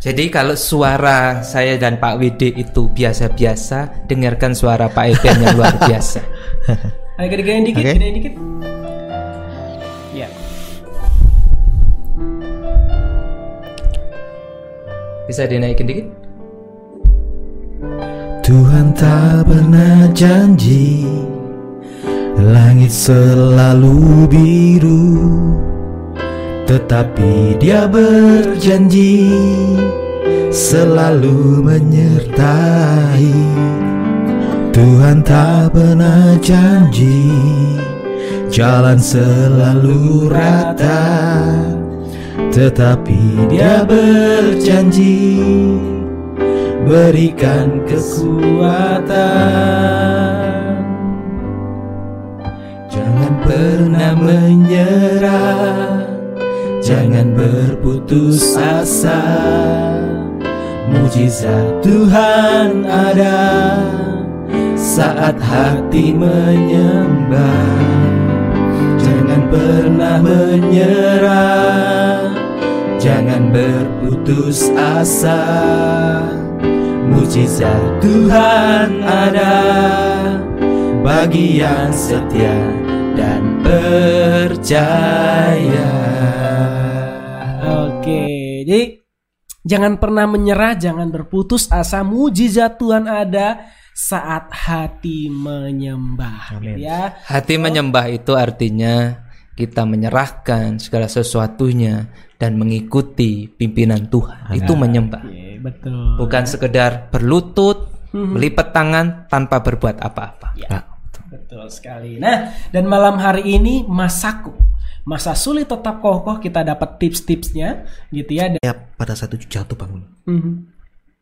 Jadi kalau suara saya dan Pak WD itu biasa-biasa, dengarkan suara Pak Eben yang luar biasa. (laughs) Ayo gedein dikit, Oke. gedein dikit. Bisa dinaikin dikit? Tuhan tak pernah janji Langit selalu biru Tetapi dia berjanji Selalu menyertai Tuhan tak pernah janji Jalan selalu rata Tetapi dia berjanji berikan kekuatan. Jangan pernah menyerah Jangan berputus asa. Mujizat Tuhan ada Saat hati menyembah. Jangan pernah menyerah Jangan berputus asa Mujizat Tuhan ada Bagi yang setia dan percaya Oke, jadi jangan pernah menyerah, jangan berputus asa. Mujizat Tuhan ada saat hati menyembah. Amin. Ya. Hati menyembah itu artinya kita menyerahkan segala sesuatunya dan mengikuti pimpinan Tuhan. Itu menyembah. Oke, betul. Bukan sekedar berlutut, melipat tangan tanpa berbuat apa-apa. Ya. Betul sekali. Nah, dan malam hari ini masaku. Masa sulit tetap kokoh kita dapat tips-tipsnya gitu ya. Dan- Ya pada saat itu jatuh bangun Mhm.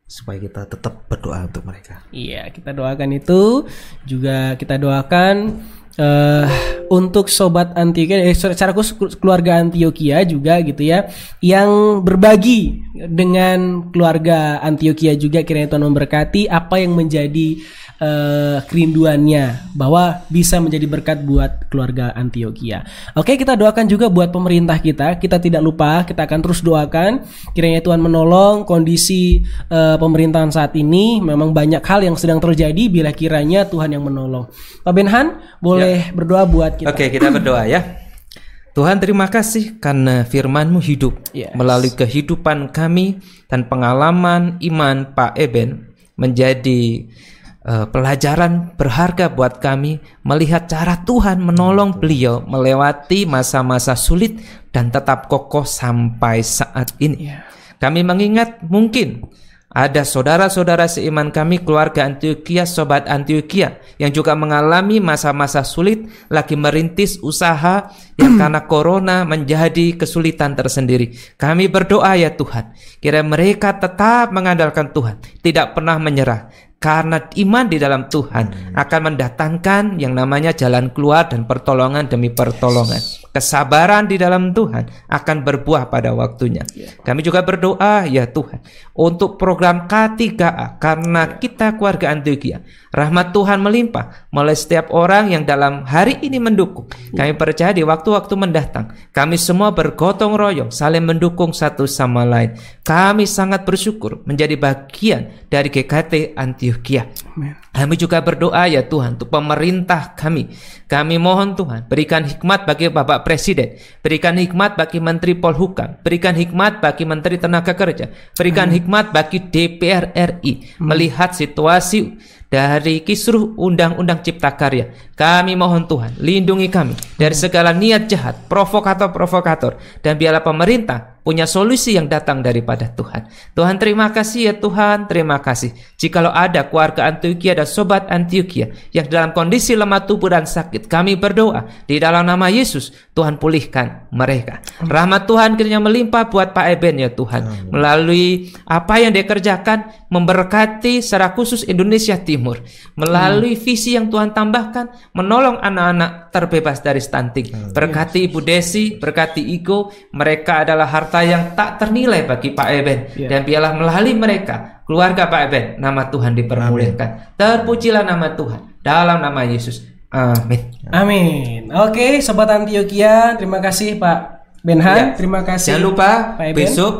Supaya kita tetap berdoa untuk mereka Iya, kita doakan itu. Juga kita doakan eh untuk sobat Antioquia, eh, secara khusus keluarga Antioquia juga gitu ya, yang berbagi dengan keluarga Antioquia juga kiranya Tuhan memberkati apa yang menjadi eh, kerinduannya bahwa bisa menjadi berkat buat keluarga Antioquia. Oke, kita doakan juga buat pemerintah kita. Kita tidak lupa, kita akan terus doakan kiranya Tuhan menolong kondisi eh, pemerintahan saat ini. Memang banyak hal yang sedang terjadi bila kiranya Tuhan yang menolong. Pak Benhan, boleh berdoa buat kita. Oke, kita berdoa ya. Tuhan terima kasih karena firman-Mu hidup Yes. melalui kehidupan kami dan pengalaman iman Pak Eben menjadi eh, pelajaran berharga buat kami melihat cara Tuhan menolong beliau melewati masa-masa sulit dan tetap kokoh sampai saat ini. Ya. Kami mengingat mungkin ada saudara-saudara seiman kami keluarga Antioquia, sobat Antioquia yang juga mengalami masa-masa sulit lagi merintis usaha yang (clears throat) karena corona menjadi kesulitan tersendiri. Kami berdoa ya Tuhan, kira mereka tetap mengandalkan Tuhan, tidak pernah menyerah. Karena iman di dalam Tuhan akan mendatangkan yang namanya jalan keluar dan pertolongan demi pertolongan. Kesabaran di dalam Tuhan akan berbuah pada waktunya. Kami juga berdoa ya Tuhan untuk program K3A karena kita keluarga Antioquia. Rahmat Tuhan melimpah melalui setiap orang yang dalam hari ini mendukung. Kami percaya di waktu-waktu mendatang kami semua bergotong royong saling mendukung satu sama lain. Kami sangat bersyukur menjadi bagian dari GKT Antioquia. Kami juga berdoa ya Tuhan untuk pemerintah kami. Kami mohon Tuhan berikan hikmat bagi Bapak Presiden, berikan hikmat bagi Menteri Polhukam, berikan hikmat bagi Menteri Tenaga Kerja, berikan hikmat bagi DPR RI melihat situasi dari kisruh Undang-Undang Cipta Karya. Kami mohon Tuhan, lindungi kami dari segala niat jahat, provokator-provokator, dan biarlah pemerintah punya solusi yang datang daripada Tuhan. Tuhan terima kasih ya Tuhan, terima kasih. Jikalau ada keluarga Antioquia dan sobat Antioquia yang dalam kondisi lemah tubuh dan sakit, kami berdoa di dalam nama Yesus, Tuhan pulihkan mereka. Rahmat Tuhan kiranya melimpah buat Pak Eben ya Tuhan. Melalui apa yang dia kerjakan, memberkati secara khusus Indonesia Timur. Melalui visi yang Tuhan tambahkan, menolong anak-anak terbebas dari stunting. Berkati Ibu Desi, berkati Iko, mereka adalah harta yang tak ternilai bagi Pak Eben. Ya. Dan biarlah melalui mereka, keluarga Pak Eben, nama Tuhan dipermuliakan. Terpujilah nama Tuhan dalam nama Yesus. Amin. Amin. Oke, sobat Antioquia, terima kasih Pak Benhan, Ya. terima kasih. Jangan lupa Pak Eben. besok